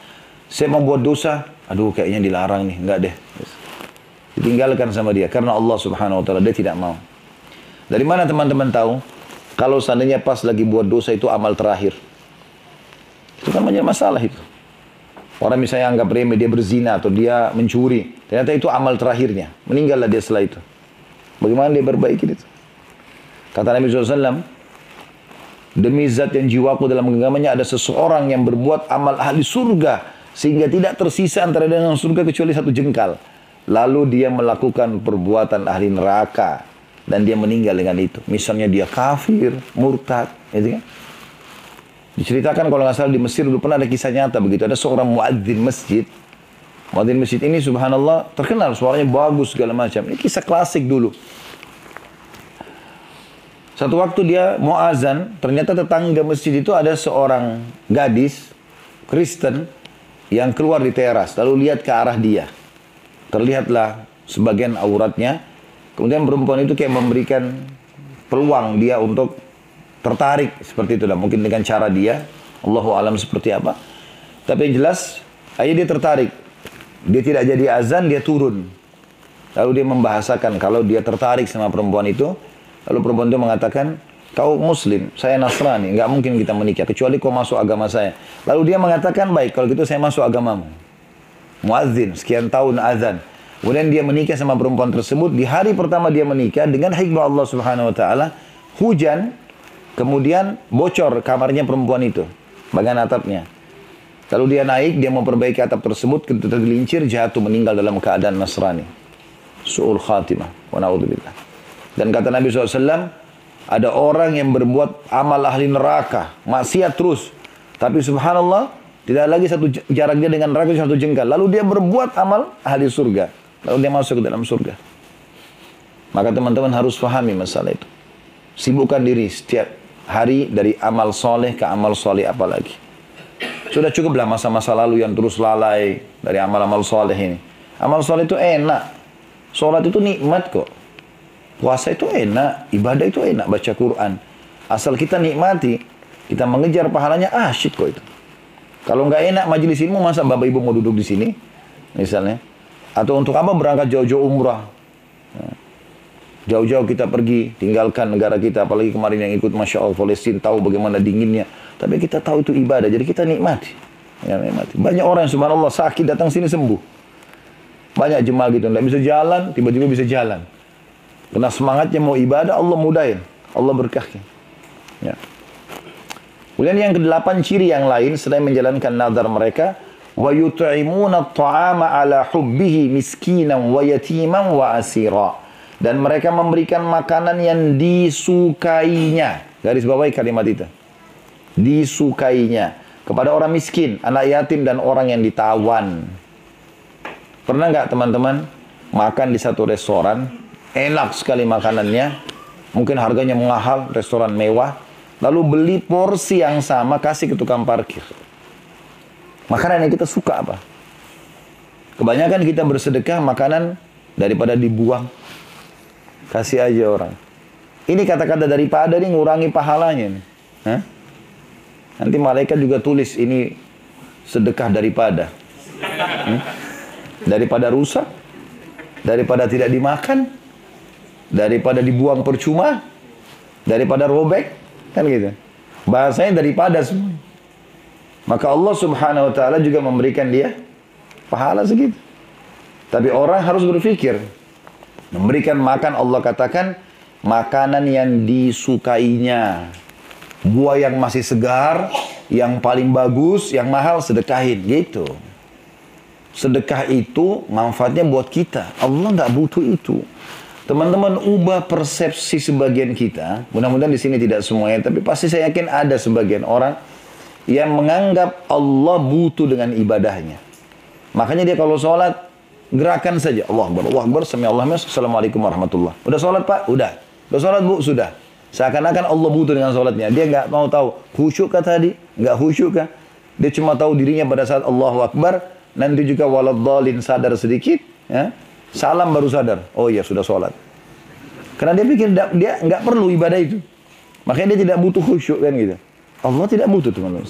Saya membuat dosa, aduh kayaknya dilarang nih, enggak deh. Ditinggalkan sama dia karena Allah Subhanahu wa taala dia tidak mau. Dari mana teman-teman tahu? Kalau seandainya pas lagi buat dosa itu amal terakhir. Itu kan banyak masalah itu. Orang misalnya anggap remeh dia berzina atau dia mencuri. Ternyata itu amal terakhirnya. Meninggallah dia setelah itu. Bagaimana dia perbaiki itu? Kata Nabi SAW, demi zat yang jiwaku dalam genggamannya ada seseorang yang berbuat amal ahli surga sehingga tidak tersisa antara dengan surga kecuali satu jengkal. Lalu dia melakukan perbuatan ahli neraka dan dia meninggal dengan itu. Misalnya dia kafir, murtad, gitu kan? Diceritakan kalau nggak salah di Mesir dulu pernah ada kisah nyata begitu. Ada seorang muadzin masjid. Muadzin masjid ini subhanallah terkenal suaranya bagus segala macam. Ini kisah klasik dulu. Satu waktu dia mau azan, ternyata tetangga masjid itu ada seorang gadis Kristen yang keluar di teras, lalu lihat ke arah dia. Terlihatlah sebagian auratnya. Kemudian perempuan itu kayak memberikan peluang dia untuk tertarik seperti itu lah. Mungkin dengan cara dia, Allahu alam seperti apa. Tapi yang jelas, ayah dia tertarik. Dia tidak jadi azan, dia turun. Lalu dia membahasakan kalau dia tertarik sama perempuan itu, Lalu perempuan itu mengatakan, kau muslim, saya Nasrani, nggak mungkin kita menikah, kecuali kau masuk agama saya. Lalu dia mengatakan, baik, kalau gitu saya masuk agamamu. Muazzin, sekian tahun azan. Kemudian dia menikah sama perempuan tersebut. Di hari pertama dia menikah, dengan hikmah Allah subhanahu wa ta'ala, hujan, kemudian bocor kamarnya perempuan itu, bagian atapnya. Lalu dia naik, dia memperbaiki atap tersebut, tergelincir, jatuh meninggal dalam keadaan Nasrani. Su'ul khatimah. Wa na'udzubillah. Dan kata Nabi SAW, ada orang yang berbuat amal ahli neraka, maksiat terus. Tapi subhanallah, tidak lagi satu jarak dia dengan neraka satu jengkal. Lalu dia berbuat amal ahli surga. Lalu dia masuk ke dalam surga. Maka teman-teman harus pahami masalah itu. Sibukkan diri setiap hari dari amal soleh ke amal soleh apalagi. Sudah cukuplah masa-masa lalu yang terus lalai dari amal-amal soleh ini. Amal soleh itu enak. Sholat itu nikmat kok. Puasa itu enak, ibadah itu enak, baca Quran. Asal kita nikmati, kita mengejar pahalanya, ah shit kok itu. Kalau nggak enak majelis ilmu, masa bapak ibu mau duduk di sini? Misalnya. Atau untuk apa berangkat jauh-jauh umrah? Jauh-jauh kita pergi, tinggalkan negara kita, apalagi kemarin yang ikut Masya Allah Palestina, tahu bagaimana dinginnya. Tapi kita tahu itu ibadah, jadi kita nikmati. Ya, nikmati. Banyak orang yang subhanallah sakit datang sini sembuh. Banyak jemaah gitu, nggak bisa jalan, tiba-tiba bisa jalan. Karena semangatnya mau ibadah, Allah mudahin. Allah berkahkan. Ya. Kemudian yang kedelapan ciri yang lain selain menjalankan nazar mereka, wa yut'imuna at-ta'ama ala hubbihi miskinan wa yatiman wa asira. Dan mereka memberikan makanan yang disukainya. Garis bawahi kalimat itu. Disukainya kepada orang miskin, anak yatim dan orang yang ditawan. Pernah nggak teman-teman makan di satu restoran, enak sekali makanannya, mungkin harganya mahal, restoran mewah, lalu beli porsi yang sama kasih ke tukang parkir. Makanan yang kita suka apa? Kebanyakan kita bersedekah makanan daripada dibuang. Kasih aja orang. Ini kata-kata daripada ini ngurangi pahalanya. Nih. Hah? Nanti malaikat juga tulis ini sedekah daripada. Hmm? Daripada rusak, daripada tidak dimakan, daripada dibuang percuma, daripada robek, kan gitu. Bahasanya daripada semua. Maka Allah Subhanahu wa taala juga memberikan dia pahala segitu. Tapi orang harus berpikir. Memberikan makan Allah katakan makanan yang disukainya. Buah yang masih segar, yang paling bagus, yang mahal sedekahin gitu. Sedekah itu manfaatnya buat kita. Allah nggak butuh itu. Teman-teman ubah persepsi sebagian kita. Mudah-mudahan di sini tidak semuanya, tapi pasti saya yakin ada sebagian orang yang menganggap Allah butuh dengan ibadahnya. Makanya dia kalau sholat gerakan saja Allah Akbar, Allah Akbar, Sami Allah Assalamualaikum warahmatullah. Udah sholat pak? Udah. Udah sholat bu? Sudah. Seakan-akan Allah butuh dengan sholatnya. Dia nggak mau tahu khusyuk kah tadi? Nggak khusyuk kah? Dia cuma tahu dirinya pada saat Allahu Akbar. Nanti juga waladhalin sadar sedikit. Ya. Salam baru sadar. Oh iya sudah sholat. Karena dia pikir dia nggak perlu ibadah itu. Makanya dia tidak butuh khusyuk kan gitu. Allah tidak butuh teman-teman.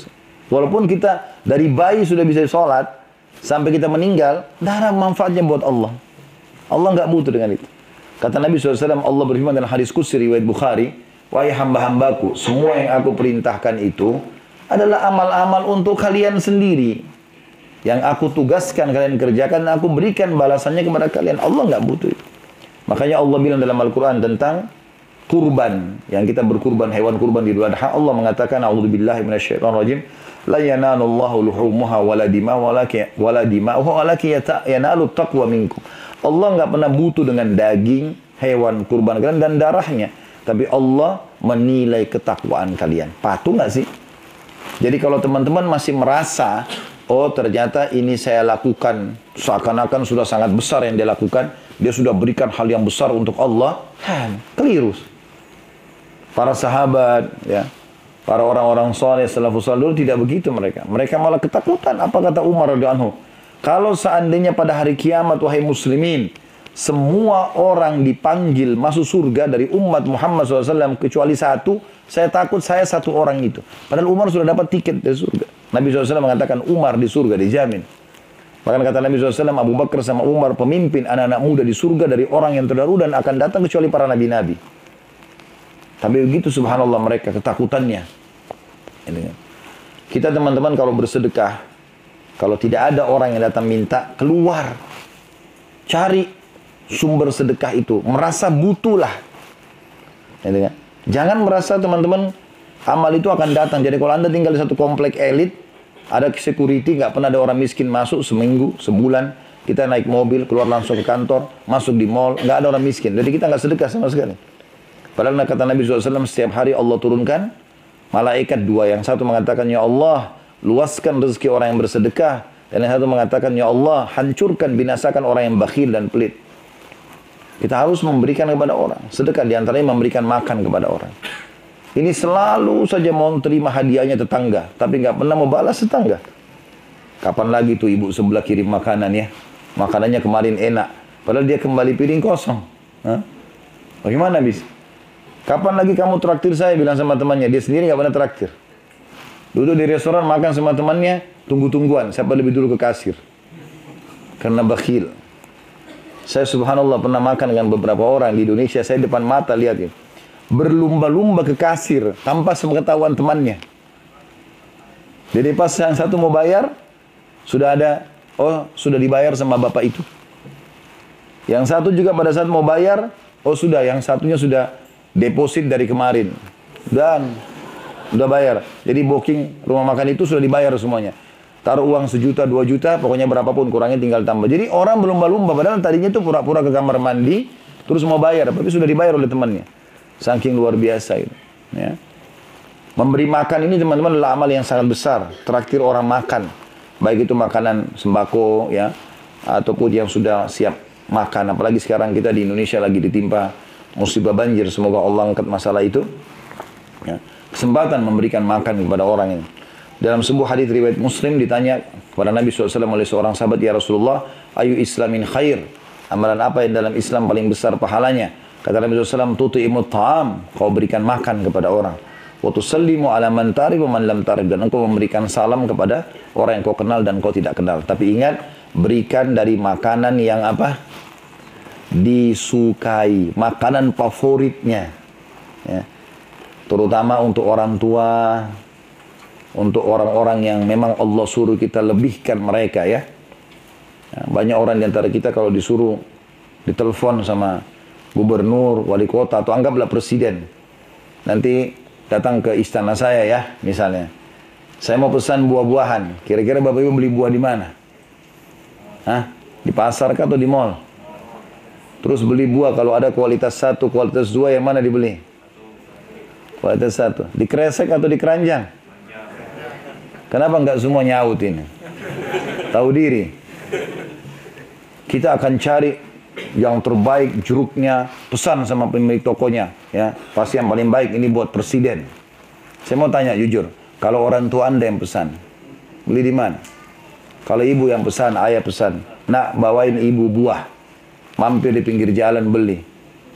Walaupun kita dari bayi sudah bisa sholat, sampai kita meninggal, ada manfaatnya buat Allah. Allah nggak butuh dengan itu. Kata Nabi SAW, Allah berfirman dalam hadis kursi riwayat Bukhari, Wahai hamba-hambaku, semua yang aku perintahkan itu adalah amal-amal untuk kalian sendiri. Yang aku tugaskan kalian kerjakan, aku berikan balasannya kepada kalian. Allah nggak butuh. Makanya Allah bilang dalam Al-Quran tentang kurban. Yang kita berkurban hewan kurban di Idul. Allah mengatakan, A'udzubillahi minasyaitonirrajim. La yanalullahu luhumuha wala dima'uha wala dima'uha walaki yanalu taqwa minkum. Allah nggak pernah butuh dengan daging hewan kurban kalian dan darahnya. Tapi Allah menilai ketakwaan kalian. Patuh nggak sih? Jadi kalau teman-teman masih merasa oh ternyata ini saya lakukan seakan-akan sudah sangat besar yang dia lakukan, dia sudah berikan hal yang besar untuk Allah, keliru. Para sahabat, ya, para orang-orang soleh, salafus dulu tidak begitu mereka. Mereka malah ketakutan. Apa kata Umar radhiyallahu Kalau seandainya pada hari kiamat, wahai muslimin, semua orang dipanggil masuk surga dari umat Muhammad SAW kecuali satu, saya takut saya satu orang itu. Padahal Umar sudah dapat tiket dari surga. Nabi SAW mengatakan Umar di surga dijamin. Bahkan kata Nabi SAW Abu Bakar sama Umar pemimpin anak-anak muda di surga dari orang yang terdahulu dan akan datang kecuali para nabi-nabi. Tapi begitu subhanallah mereka ketakutannya. Kita teman-teman kalau bersedekah, kalau tidak ada orang yang datang minta, keluar. Cari sumber sedekah itu. Merasa butuhlah. Kan. Jangan merasa teman-teman amal itu akan datang. Jadi kalau Anda tinggal di satu komplek elit, ada security, nggak pernah ada orang miskin masuk seminggu, sebulan, kita naik mobil, keluar langsung ke kantor, masuk di mall, nggak ada orang miskin. Jadi kita nggak sedekah sama sekali. Padahal kata Nabi SAW, setiap hari Allah turunkan malaikat dua. Yang satu mengatakan, Ya Allah, luaskan rezeki orang yang bersedekah. Dan yang satu mengatakan, Ya Allah, hancurkan, binasakan orang yang bakhil dan pelit. Kita harus memberikan kepada orang. Sedekah di antaranya memberikan makan kepada orang. Ini selalu saja mau terima hadiahnya tetangga, tapi nggak pernah mau balas tetangga. Kapan lagi tuh ibu sebelah kirim makanan ya? Makanannya kemarin enak, padahal dia kembali piring kosong. Hah? Bagaimana bis? Kapan lagi kamu traktir saya bilang sama temannya, dia sendiri nggak pernah traktir. Duduk di restoran makan sama temannya, tunggu-tungguan, siapa lebih dulu ke kasir. Karena bakhil. Saya subhanallah pernah makan dengan beberapa orang di Indonesia, saya depan mata lihat ini berlumba-lumba ke kasir tanpa sepengetahuan temannya. Jadi pas yang satu mau bayar, sudah ada, oh sudah dibayar sama bapak itu. Yang satu juga pada saat mau bayar, oh sudah, yang satunya sudah deposit dari kemarin. Dan sudah bayar. Jadi booking rumah makan itu sudah dibayar semuanya. Taruh uang sejuta, dua juta, pokoknya berapapun kurangnya tinggal tambah. Jadi orang berlumba-lumba, padahal tadinya itu pura-pura ke kamar mandi, terus mau bayar, tapi sudah dibayar oleh temannya. Saking luar biasa itu. Ya. Memberi makan ini teman-teman adalah amal yang sangat besar. Traktir orang makan. Baik itu makanan sembako ya. Ataupun yang sudah siap makan. Apalagi sekarang kita di Indonesia lagi ditimpa musibah banjir. Semoga Allah angkat masalah itu. Ya. Kesempatan memberikan makan kepada orang ini. Dalam sebuah hadis riwayat Muslim ditanya kepada Nabi SAW oleh seorang sahabat, Ya Rasulullah, ayu islamin khair? Amalan apa yang dalam Islam paling besar pahalanya? Kata Nabi SAW, tuti'imu ta'am, kau berikan makan kepada orang. Wa tusallimu ala man tarib man. Dan engkau memberikan salam kepada orang yang kau kenal dan kau tidak kenal. Tapi ingat, berikan dari makanan yang apa? Disukai. Makanan favoritnya. Ya. Terutama untuk orang tua, untuk orang-orang yang memang Allah suruh kita lebihkan mereka ya. Ya, banyak orang di antara kita kalau disuruh ditelepon sama gubernur, wali kota atau anggaplah presiden. Nanti datang ke istana saya ya, misalnya. Saya mau pesan buah-buahan. Kira-kira Bapak Ibu beli buah di mana? Hah? Di pasar kah atau di mall? Terus beli buah kalau ada kualitas satu, kualitas dua yang mana dibeli? Kualitas satu. Di kresek atau di keranjang? Kenapa nggak semua nyaut ini? Tahu diri. Kita akan cari yang terbaik jeruknya, pesan sama pemilik tokonya, ya. Pasti yang paling baik ini buat presiden. Saya mau tanya jujur, kalau orang tua Anda yang pesan, beli di mana? Kalau ibu yang pesan, ayah pesan, nak bawain ibu buah. Mampir di pinggir jalan beli.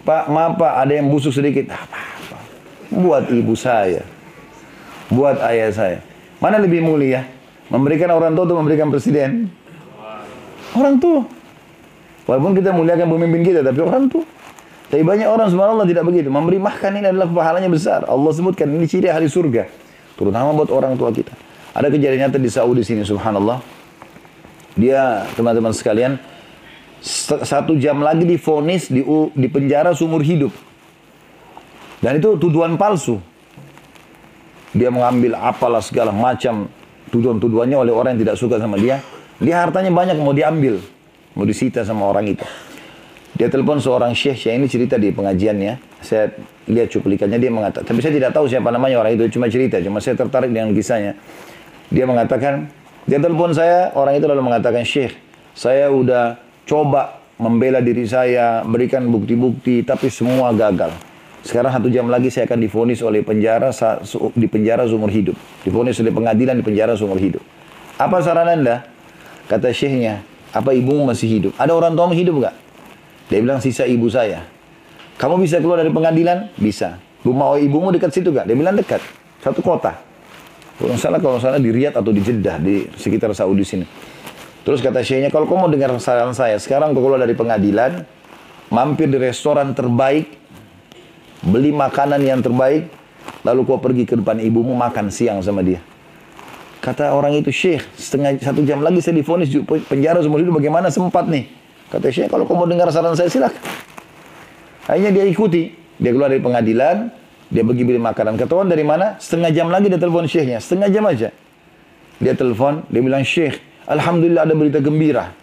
Pak, maaf pak, ada yang busuk sedikit. Apa-apa. Buat ibu saya. Buat ayah saya. Mana lebih mulia? Memberikan orang tua atau memberikan presiden? Orang tua. Walaupun kita muliakan pemimpin kita, tapi orang tua. Tapi banyak orang subhanallah tidak begitu. Memberi makan ini adalah pahalanya besar. Allah sebutkan ini ciri ahli surga. Terutama buat orang tua kita. Ada kejadian nyata di Saudi sini subhanallah. Dia teman-teman sekalian satu jam lagi difonis di, di penjara seumur hidup. Dan itu tuduhan palsu. Dia mengambil apalah segala macam tuduhan-tuduhannya oleh orang yang tidak suka sama dia. Dia hartanya banyak mau diambil, mau disita sama orang itu. Dia telepon seorang syekh, syekh ini cerita di pengajiannya. Saya lihat cuplikannya dia mengatakan, tapi saya tidak tahu siapa namanya orang itu, cuma cerita, cuma saya tertarik dengan kisahnya. Dia mengatakan, dia telepon saya, orang itu lalu mengatakan, syekh, saya udah coba membela diri saya, berikan bukti-bukti, tapi semua gagal. Sekarang satu jam lagi saya akan difonis oleh penjara di penjara seumur hidup. Difonis oleh pengadilan di penjara seumur hidup. Apa saran anda? Kata syekhnya, apa ibumu masih hidup? Ada orang tuamu hidup nggak? Dia bilang sisa ibu saya. Kamu bisa keluar dari pengadilan? Bisa. Rumah ibumu dekat situ gak? Dia bilang dekat. Satu kota. Kalau salah kalau salah di Riyadh atau di Jeddah di sekitar Saudi sini. Terus kata syekhnya, kalau kau mau dengar saran saya, sekarang kau keluar dari pengadilan, mampir di restoran terbaik, beli makanan yang terbaik, lalu kau pergi ke depan ibumu makan siang sama dia. Kata orang itu, Syekh, setengah satu jam lagi saya difonis penjara semua itu bagaimana sempat nih? Kata Syekh, kalau kau mau dengar saran saya silakan. Akhirnya dia ikuti, dia keluar dari pengadilan, dia pergi beli makanan. Ketahuan dari mana? Setengah jam lagi dia telepon Syekhnya, setengah jam aja. Dia telepon, dia bilang, Syekh, Alhamdulillah ada berita gembira.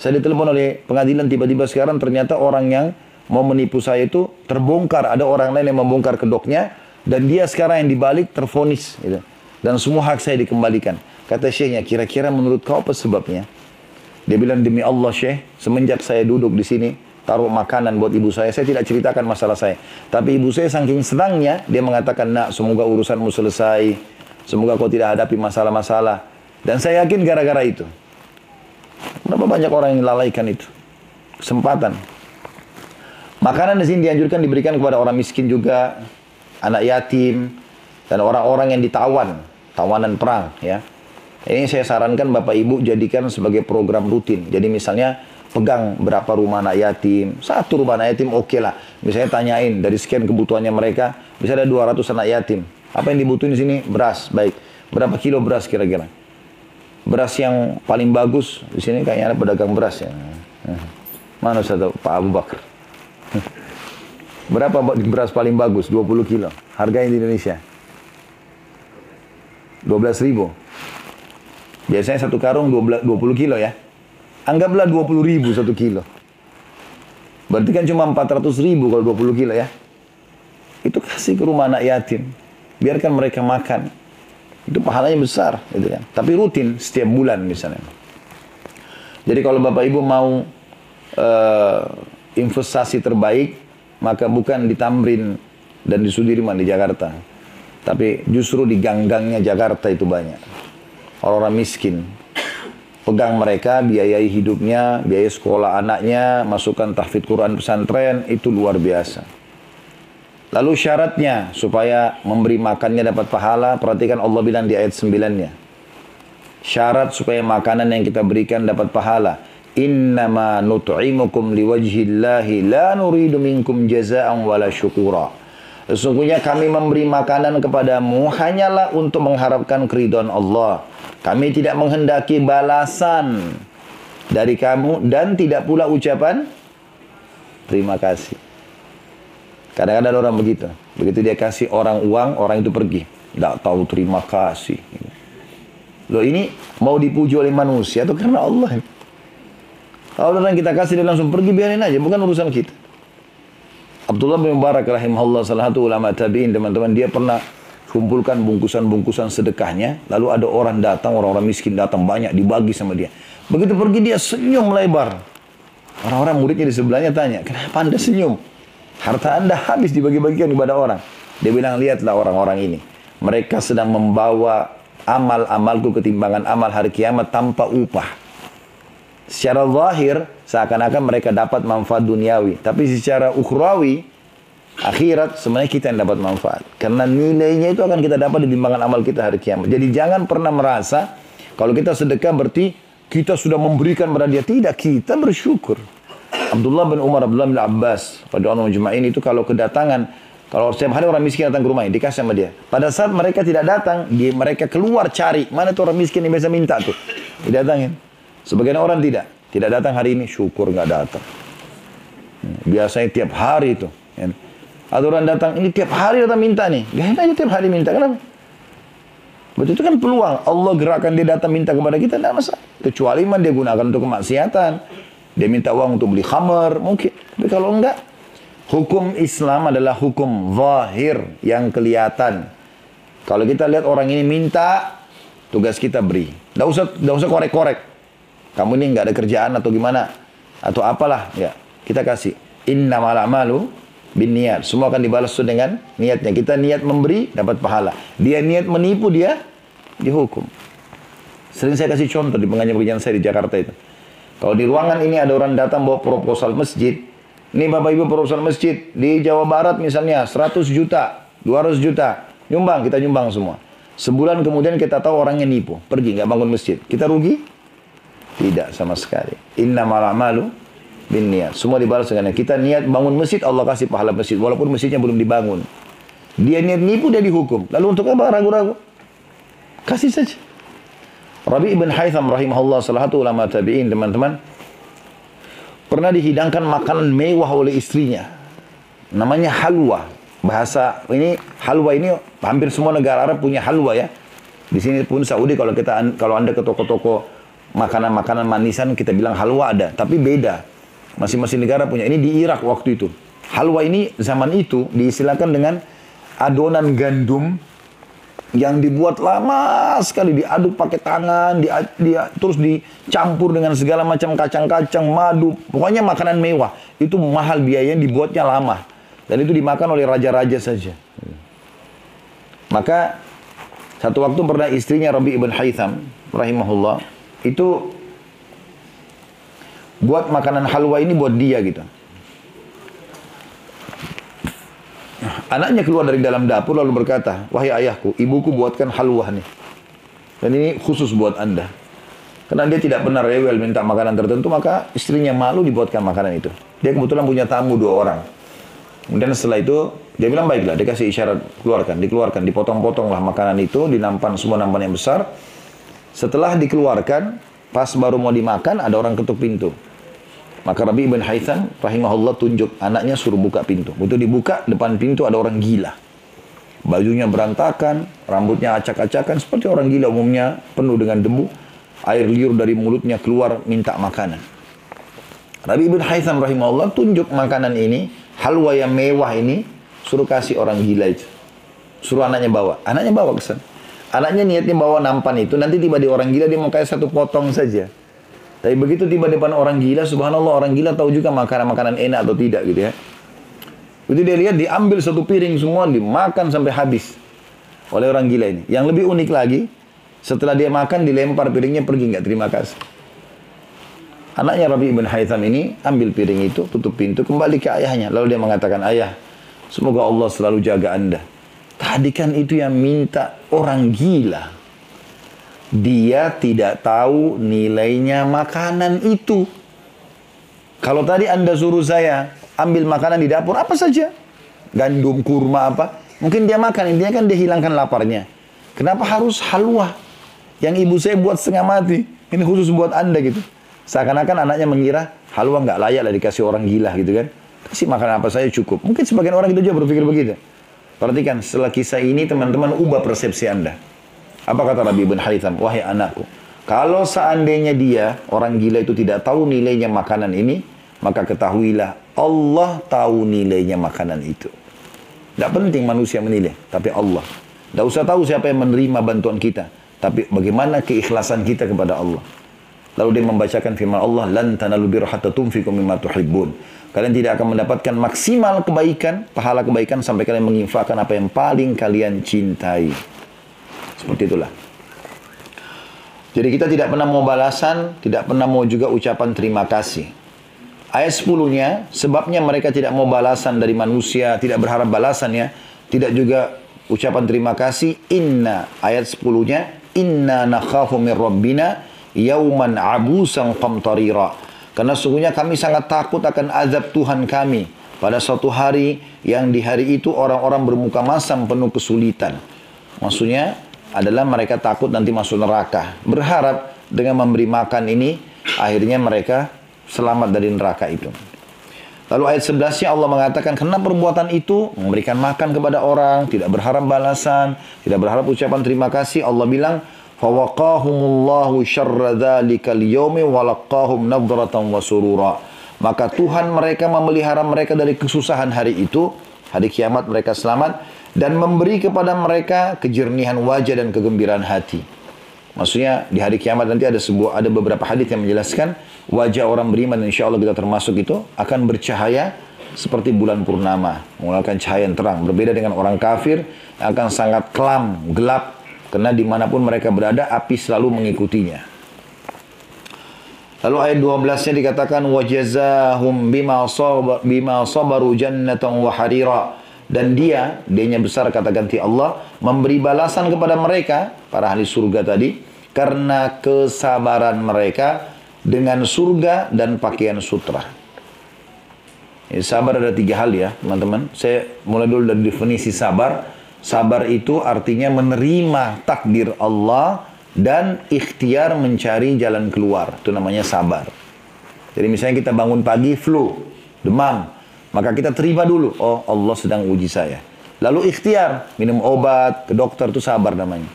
Saya ditelepon oleh pengadilan tiba-tiba sekarang ternyata orang yang mau menipu saya itu terbongkar. Ada orang lain yang membongkar kedoknya dan dia sekarang yang dibalik terfonis. Gitu. Dan semua hak saya dikembalikan. Kata syekhnya, kira-kira menurut kau apa sebabnya? Dia bilang, demi Allah syekh, semenjak saya duduk di sini, taruh makanan buat ibu saya, saya tidak ceritakan masalah saya. Tapi ibu saya saking senangnya, dia mengatakan, nak semoga urusanmu selesai, semoga kau tidak hadapi masalah-masalah. Dan saya yakin gara-gara itu. Berapa banyak orang yang lalaikan itu? Kesempatan. Makanan di sini dianjurkan diberikan kepada orang miskin juga, anak yatim, dan orang-orang yang ditawan, tawanan perang. Ya, ini saya sarankan bapak ibu jadikan sebagai program rutin. Jadi misalnya pegang berapa rumah anak yatim, satu rumah anak yatim oke okay lah. Misalnya tanyain dari sekian kebutuhannya mereka, bisa ada 200 anak yatim. Apa yang dibutuhin di sini? Beras, baik. Berapa kilo beras kira-kira? beras yang paling bagus di sini kayaknya ada pedagang beras ya. Mana saya tahu Pak Abu Bakar. Berapa beras paling bagus? 20 kilo. Harganya di Indonesia. 12 ribu. Biasanya satu karung 20 kilo ya. Anggaplah 20 ribu satu kilo. Berarti kan cuma 400 ribu kalau 20 kilo ya. Itu kasih ke rumah anak yatim. Biarkan mereka makan. Itu pahalanya besar, gitu kan. Tapi rutin setiap bulan misalnya. Jadi kalau Bapak Ibu mau uh, investasi terbaik, maka bukan di Tamrin dan di Sudirman di Jakarta. Tapi justru di gang-gangnya Jakarta itu banyak. Orang-orang miskin. Pegang mereka, biayai hidupnya, biaya sekolah anaknya, masukkan tahfidz Quran pesantren, itu luar biasa. Lalu syaratnya supaya memberi makannya dapat pahala, perhatikan Allah bilang di ayat 9-nya. Syarat supaya makanan yang kita berikan dapat pahala. Innama nut'imukum liwajhillahi la nuridu minkum jaza'an wala syukura. Sesungguhnya kami memberi makanan kepadamu hanyalah untuk mengharapkan keridhaan Allah. Kami tidak menghendaki balasan. dari kamu dan tidak pula ucapan terima kasih. Kadang-kadang ada orang begitu. Begitu dia kasih orang uang, orang itu pergi. Tidak tahu terima kasih. Loh ini mau dipuji oleh manusia atau karena Allah? Kalau orang kita kasih dia langsung pergi biarin aja, bukan urusan kita. Abdullah bin Mubarak rahimahullah salah satu ulama tabi'in teman-teman dia pernah kumpulkan bungkusan-bungkusan sedekahnya. Lalu ada orang datang orang-orang miskin datang banyak dibagi sama dia. Begitu pergi dia senyum lebar. Orang-orang muridnya di sebelahnya tanya kenapa anda senyum? Harta anda habis dibagi-bagikan kepada orang. Dia bilang lihatlah orang-orang ini. Mereka sedang membawa amal-amalku ketimbangan amal hari kiamat tanpa upah secara zahir seakan-akan mereka dapat manfaat duniawi. Tapi secara ukhrawi, akhirat sebenarnya kita yang dapat manfaat. Karena nilainya itu akan kita dapat di timbangan amal kita hari kiamat. Jadi jangan pernah merasa kalau kita sedekah berarti kita sudah memberikan pada dia. Tidak, kita bersyukur. Abdullah bin Umar, Abdullah bin Abbas, pada orang ini itu kalau kedatangan, kalau setiap hari orang miskin datang ke rumah ini, dikasih sama dia. Pada saat mereka tidak datang, dia, mereka keluar cari, mana tuh orang miskin yang biasa minta tuh. Didatangin. Sebagian orang tidak. Tidak datang hari ini, syukur nggak datang. Biasanya tiap hari itu. Ya. Ada orang datang, ini tiap hari datang minta nih. Gak aja tiap hari minta, kenapa? Betul itu kan peluang. Allah gerakkan dia datang minta kepada kita, tidak masalah. Kecuali man dia gunakan untuk kemaksiatan. Dia minta uang untuk beli khamar, mungkin. Tapi kalau enggak, hukum Islam adalah hukum zahir yang kelihatan. Kalau kita lihat orang ini minta, tugas kita beri. Tidak usah, tidak usah korek-korek kamu ini nggak ada kerjaan atau gimana? Atau apalah? Ya kita kasih. Inna malu bin niat semua akan dibalas sesuai dengan niatnya. Kita niat memberi dapat pahala. Dia niat menipu dia dihukum. Sering saya kasih contoh di pengajian-pengajian saya di Jakarta itu. Kalau di ruangan ini ada orang datang bawa proposal masjid. Ini Bapak Ibu proposal masjid. Di Jawa Barat misalnya 100 juta 200 juta. Nyumbang kita nyumbang semua. Sebulan kemudian kita tahu orangnya nipu. Pergi nggak bangun masjid. Kita rugi tidak sama sekali. Inna malu bin niat. Semua dibalas dengan kita niat bangun masjid, Allah kasih pahala masjid. Walaupun masjidnya belum dibangun. Dia niat nipu, dia dihukum. Lalu untuk apa ragu-ragu? Kasih saja. Rabi ibn Haytham rahimahullah salah satu ulama tabi'in teman-teman. Pernah dihidangkan makanan mewah oleh istrinya. Namanya halwa. Bahasa ini halwa ini hampir semua negara Arab punya halwa ya. Di sini pun Saudi kalau kita kalau Anda ke toko-toko makanan-makanan manisan kita bilang halwa ada, tapi beda. Masing-masing negara punya. Ini di Irak waktu itu. Halwa ini zaman itu diistilahkan dengan adonan gandum yang dibuat lama sekali diaduk pakai tangan, di, di, terus dicampur dengan segala macam kacang-kacang, madu, pokoknya makanan mewah. Itu mahal biayanya, dibuatnya lama. Dan itu dimakan oleh raja-raja saja. Maka satu waktu pernah istrinya Rabi ibn Haytham rahimahullah itu buat makanan halwa ini buat dia gitu. Anaknya keluar dari dalam dapur lalu berkata, Wahai ayahku, ibuku buatkan halwa nih. Dan ini khusus buat anda. Karena dia tidak pernah rewel minta makanan tertentu, maka istrinya malu dibuatkan makanan itu. Dia kebetulan punya tamu dua orang. Kemudian setelah itu, dia bilang baiklah, dia kasih isyarat, keluarkan, dikeluarkan, dipotong-potonglah makanan itu, dinampan semua nampan yang besar. Setelah dikeluarkan, pas baru mau dimakan, ada orang ketuk pintu. Maka Rabi ibn Haytham rahimahullah tunjuk anaknya suruh buka pintu. Begitu dibuka, depan pintu ada orang gila. Bajunya berantakan, rambutnya acak-acakan seperti orang gila umumnya, penuh dengan debu. Air liur dari mulutnya keluar minta makanan. Rabi ibn Haytham rahimahullah tunjuk makanan ini, halwa yang mewah ini, suruh kasih orang gila itu. Suruh anaknya bawa. Anaknya bawa ke sana. Anaknya niatnya bawa nampan itu, nanti tiba di orang gila dia mau kayak satu potong saja. Tapi begitu tiba depan orang gila, subhanallah orang gila tahu juga makanan-makanan enak atau tidak gitu ya. Begitu dia lihat diambil satu piring semua, dimakan sampai habis oleh orang gila ini. Yang lebih unik lagi, setelah dia makan dilempar piringnya pergi nggak terima kasih. Anaknya Rabi ibn Haytham ini ambil piring itu, tutup pintu, kembali ke ayahnya. Lalu dia mengatakan, ayah, semoga Allah selalu jaga anda. Tadi kan itu yang minta orang gila. Dia tidak tahu nilainya makanan itu. Kalau tadi Anda suruh saya ambil makanan di dapur apa saja, gandum, kurma apa, mungkin dia makan, intinya kan dia hilangkan laparnya. Kenapa harus halwa yang ibu saya buat setengah mati? Ini khusus buat Anda gitu. Seakan-akan anaknya mengira halwa nggak layak lah dikasih orang gila gitu kan. Kasih makan apa saja cukup. Mungkin sebagian orang itu juga berpikir begitu. Perhatikan, setelah kisah ini teman-teman ubah persepsi Anda. Apa kata Nabi Ibn Haritham? Wahai anakku, kalau seandainya dia, orang gila itu tidak tahu nilainya makanan ini, maka ketahuilah Allah tahu nilainya makanan itu. Tidak penting manusia menilai, tapi Allah. Tidak usah tahu siapa yang menerima bantuan kita, tapi bagaimana keikhlasan kita kepada Allah. Lalu dia membacakan firman Allah, "Lan tanalu birra hatta tunfiqu mimma tuhibbun." Kalian tidak akan mendapatkan maksimal kebaikan, pahala kebaikan sampai kalian menginfakkan apa yang paling kalian cintai. Seperti itulah. Jadi kita tidak pernah mau balasan, tidak pernah mau juga ucapan terima kasih. Ayat 10-nya, sebabnya mereka tidak mau balasan dari manusia, tidak berharap balasannya, tidak juga ucapan terima kasih. Inna, ayat 10-nya, Inna nakhafu min rabbina yauman abusan qamtarira. Karena sungguhnya kami sangat takut akan azab Tuhan kami pada suatu hari yang di hari itu orang-orang bermuka masam penuh kesulitan. Maksudnya adalah mereka takut nanti masuk neraka. Berharap dengan memberi makan ini akhirnya mereka selamat dari neraka itu. Lalu ayat 11-nya Allah mengatakan karena perbuatan itu memberikan makan kepada orang, tidak berharap balasan, tidak berharap ucapan terima kasih, Allah bilang fawaqahumullahu syarra dzalikal yaumi walaqahum nadratan wa surura. Maka Tuhan mereka memelihara mereka dari kesusahan hari itu, hari kiamat mereka selamat dan memberi kepada mereka kejernihan wajah dan kegembiraan hati. Maksudnya di hari kiamat nanti ada sebuah ada beberapa hadis yang menjelaskan wajah orang beriman insya Allah kita termasuk itu akan bercahaya seperti bulan purnama, mengeluarkan cahaya yang terang. Berbeda dengan orang kafir akan sangat kelam, gelap, karena di mana pun mereka berada, api selalu mengikutinya. Lalu ayat 12-nya dikatakan wajazahum bima sabar bima sabaru jannatan wa harira dan dia dia besar kata ganti Allah memberi balasan kepada mereka para ahli surga tadi karena kesabaran mereka dengan surga dan pakaian sutra. Ya, sabar ada tiga hal ya teman-teman. Saya mulai dulu dari definisi sabar. Sabar itu artinya menerima takdir Allah dan ikhtiar mencari jalan keluar. Itu namanya sabar. Jadi misalnya kita bangun pagi flu, demam, maka kita terima dulu, oh Allah sedang uji saya. Lalu ikhtiar, minum obat, ke dokter itu sabar namanya.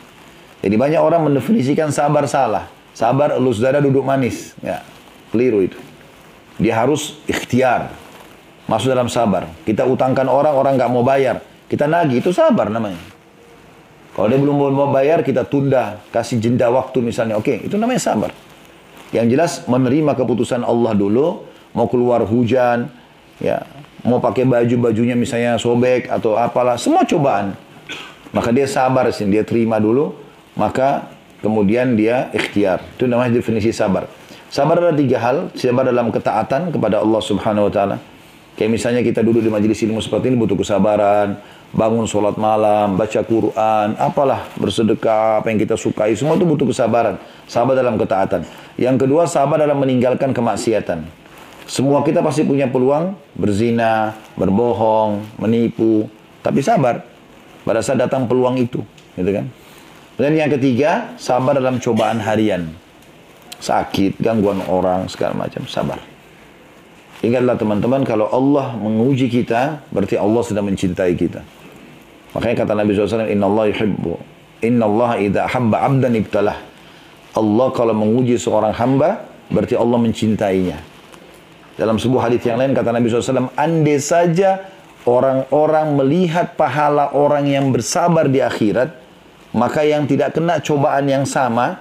Jadi banyak orang mendefinisikan sabar salah. Sabar elus dada duduk manis. Ya, keliru itu. Dia harus ikhtiar. Masuk dalam sabar. Kita utangkan orang, orang nggak mau bayar. Kita nagih, itu sabar namanya. Kalau dia belum mau bayar, kita tunda, kasih jeda waktu misalnya. Oke, itu namanya sabar. Yang jelas menerima keputusan Allah dulu, mau keluar hujan, ya, mau pakai baju-bajunya misalnya sobek atau apalah, semua cobaan. Maka dia sabar sih, dia terima dulu, maka kemudian dia ikhtiar. Itu namanya definisi sabar. Sabar ada tiga hal, sabar dalam ketaatan kepada Allah Subhanahu wa taala. Kayak misalnya kita duduk di majelis ilmu seperti ini butuh kesabaran, bangun sholat malam, baca Quran, apalah bersedekah, apa yang kita sukai, semua itu butuh kesabaran. Sabar dalam ketaatan. Yang kedua, sabar dalam meninggalkan kemaksiatan. Semua kita pasti punya peluang berzina, berbohong, menipu, tapi sabar pada saat datang peluang itu, gitu kan? Dan yang ketiga, sabar dalam cobaan harian. Sakit, gangguan orang, segala macam, sabar. Ingatlah teman-teman, kalau Allah menguji kita, berarti Allah sedang mencintai kita. Makanya kata Nabi SAW, Inna Allah yuhibbu. Inna Allah idha habba abdan ibtalah. Allah kalau menguji seorang hamba, berarti Allah mencintainya. Dalam sebuah hadis yang lain kata Nabi SAW, andai saja orang-orang melihat pahala orang yang bersabar di akhirat, maka yang tidak kena cobaan yang sama,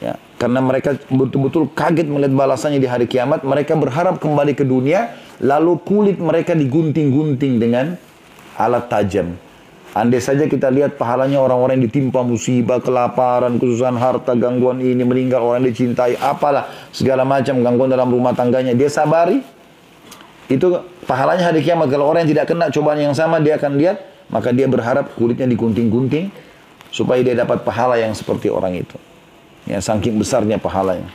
ya, karena mereka betul-betul kaget melihat balasannya di hari kiamat, mereka berharap kembali ke dunia, lalu kulit mereka digunting-gunting dengan alat tajam. Andai saja kita lihat pahalanya orang-orang yang ditimpa musibah, kelaparan, kesusahan harta, gangguan ini, meninggal orang yang dicintai, apalah, segala macam gangguan dalam rumah tangganya, dia sabari. Itu pahalanya hari kiamat. Kalau orang yang tidak kena cobaan yang sama, dia akan lihat, maka dia berharap kulitnya digunting-gunting, supaya dia dapat pahala yang seperti orang itu. Ya, saking besarnya pahalanya.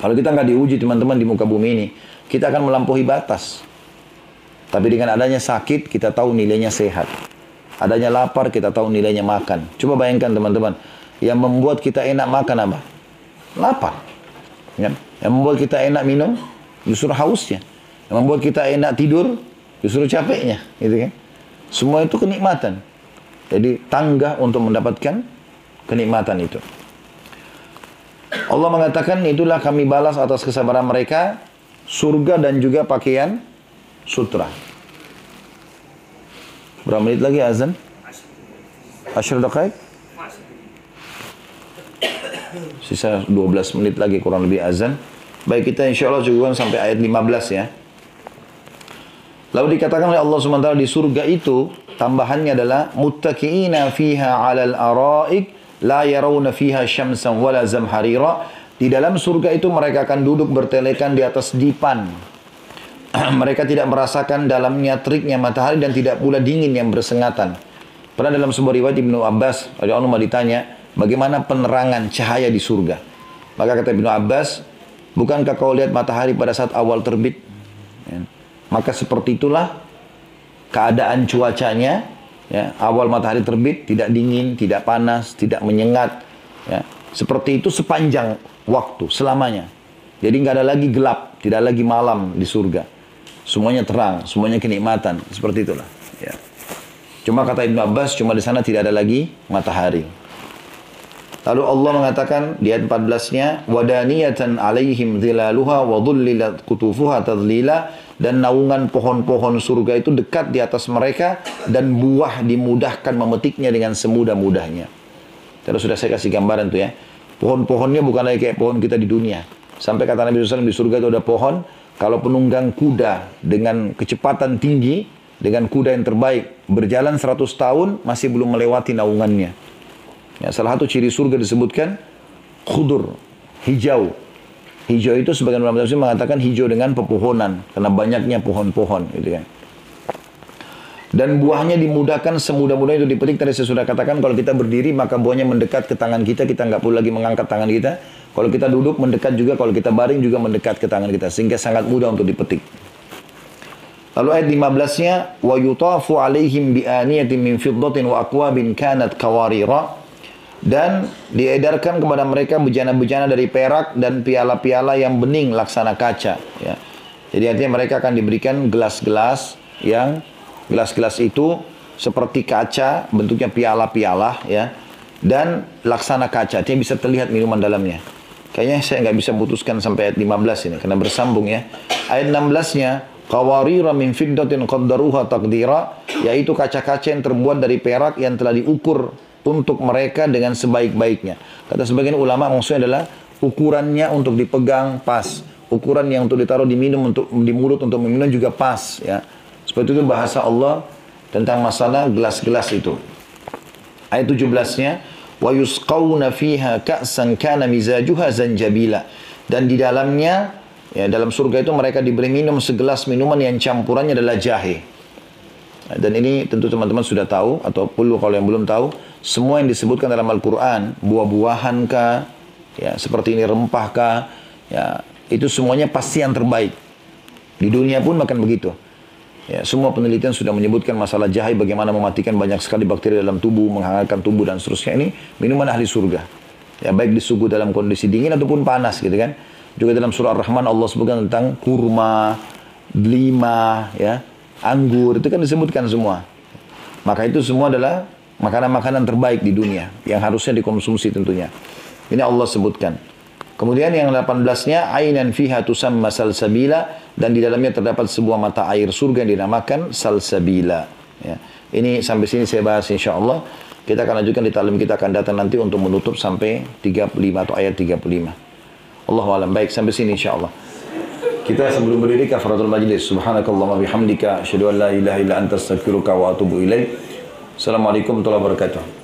Kalau kita nggak diuji teman-teman di muka bumi ini, kita akan melampaui batas. Tapi dengan adanya sakit, kita tahu nilainya sehat. Adanya lapar, kita tahu nilainya makan. Coba bayangkan teman-teman, yang membuat kita enak makan apa? Lapar. Kan? Yang membuat kita enak minum justru hausnya. Yang membuat kita enak tidur justru capeknya, gitu kan? Semua itu kenikmatan. Jadi tangga untuk mendapatkan kenikmatan itu. Allah mengatakan itulah kami balas atas kesabaran mereka surga dan juga pakaian sutra. Berapa menit lagi azan? Asyur dakaik? Sisa 12 menit lagi kurang lebih azan. Baik kita insya Allah cukupkan sampai ayat 15 ya. Lalu dikatakan oleh Allah SWT di surga itu tambahannya adalah muttaqiina fiha 'alal araik la yarawna fiha syamsan wala zamharira. Di dalam surga itu mereka akan duduk bertelekan di atas dipan. mereka tidak merasakan dalamnya teriknya matahari dan tidak pula dingin yang bersengatan. Pernah dalam sebuah riwayat Ibnu Abbas, radhiyallahu ditanya, bagaimana penerangan cahaya di surga? Maka kata Ibnu Abbas, bukankah kau lihat matahari pada saat awal terbit? Ya. Maka seperti itulah keadaan cuacanya, ya, awal matahari terbit, tidak dingin, tidak panas, tidak menyengat. Ya. Seperti itu sepanjang waktu, selamanya. Jadi nggak ada lagi gelap, tidak lagi malam di surga. Semuanya terang, semuanya kenikmatan. Seperti itulah. Ya. Cuma kata Ibn Abbas, cuma di sana tidak ada lagi matahari. Lalu Allah mengatakan di ayat 14-nya, wadaniyatan alaihim dhilaluha wa dhullilat dan naungan pohon-pohon surga itu dekat di atas mereka dan buah dimudahkan memetiknya dengan semudah-mudahnya. Terus sudah saya kasih gambaran tuh ya. Pohon-pohonnya bukan lagi kayak pohon kita di dunia. Sampai kata Nabi SAW di surga itu ada pohon, kalau penunggang kuda dengan kecepatan tinggi, dengan kuda yang terbaik berjalan 100 tahun masih belum melewati naungannya. Ya, salah satu ciri surga disebutkan khudur, hijau. Hijau itu sebagian ulama tafsir mengatakan hijau dengan pepohonan karena banyaknya pohon-pohon gitu kan. Dan buahnya dimudahkan semudah-mudahnya itu dipetik. Tadi saya sudah katakan kalau kita berdiri maka buahnya mendekat ke tangan kita. Kita nggak perlu lagi mengangkat tangan kita. Kalau kita duduk mendekat juga. Kalau kita baring juga mendekat ke tangan kita. Sehingga sangat mudah untuk dipetik. Lalu ayat 15-nya wa yutafu alaihim bi aniyatin min fiddatin wa aqwabin kanat dan diedarkan kepada mereka bejana-bejana dari perak dan piala-piala yang bening laksana kaca ya. Jadi artinya mereka akan diberikan gelas-gelas yang gelas-gelas itu seperti kaca bentuknya piala-piala ya dan laksana kaca artinya bisa terlihat minuman dalamnya. Kayaknya saya nggak bisa putuskan sampai ayat 15 ini karena bersambung ya. Ayat 16-nya qawarira min fiddatin qaddaruha taqdira yaitu kaca-kaca yang terbuat dari perak yang telah diukur untuk mereka dengan sebaik-baiknya. Kata sebagian ulama maksudnya adalah ukurannya untuk dipegang pas, ukuran yang untuk ditaruh di minum untuk di mulut untuk meminum juga pas ya. Seperti itu bahasa Allah tentang masalah gelas-gelas itu. Ayat 17-nya wa yusqawna fiha ka'san kana mizajuha zanjabila dan di dalamnya Ya, dalam surga itu mereka diberi minum segelas minuman yang campurannya adalah jahe. Dan ini tentu teman-teman sudah tahu atau perlu kalau yang belum tahu, semua yang disebutkan dalam Al-Qur'an, buah-buahan kah, ya seperti ini rempah kah, ya itu semuanya pasti yang terbaik. Di dunia pun makan begitu. Ya, semua penelitian sudah menyebutkan masalah jahe bagaimana mematikan banyak sekali bakteri dalam tubuh, menghangatkan tubuh dan seterusnya. Ini minuman ahli surga. Ya, baik disuguh dalam kondisi dingin ataupun panas gitu kan. Juga dalam surah Ar-Rahman Allah sebutkan tentang kurma, delima, ya, anggur, itu kan disebutkan semua. Maka itu semua adalah makanan-makanan terbaik di dunia yang harusnya dikonsumsi tentunya. Ini Allah sebutkan. Kemudian yang 18-nya ainan fiha tusamma salsabila dan di dalamnya terdapat sebuah mata air surga yang dinamakan salsabila. Ya. Ini sampai sini saya bahas insya Allah. Kita akan lanjutkan di talim kita akan datang nanti untuk menutup sampai 35 atau ayat 35. Allah alam baik sampai sini insyaallah. Kita sebelum berdiri kafaratul majlis. Subhanakallahumma bihamdika asyhadu an la ilaha illa anta wa atubu ilaik. Assalamualaikum warahmatullahi wabarakatuh.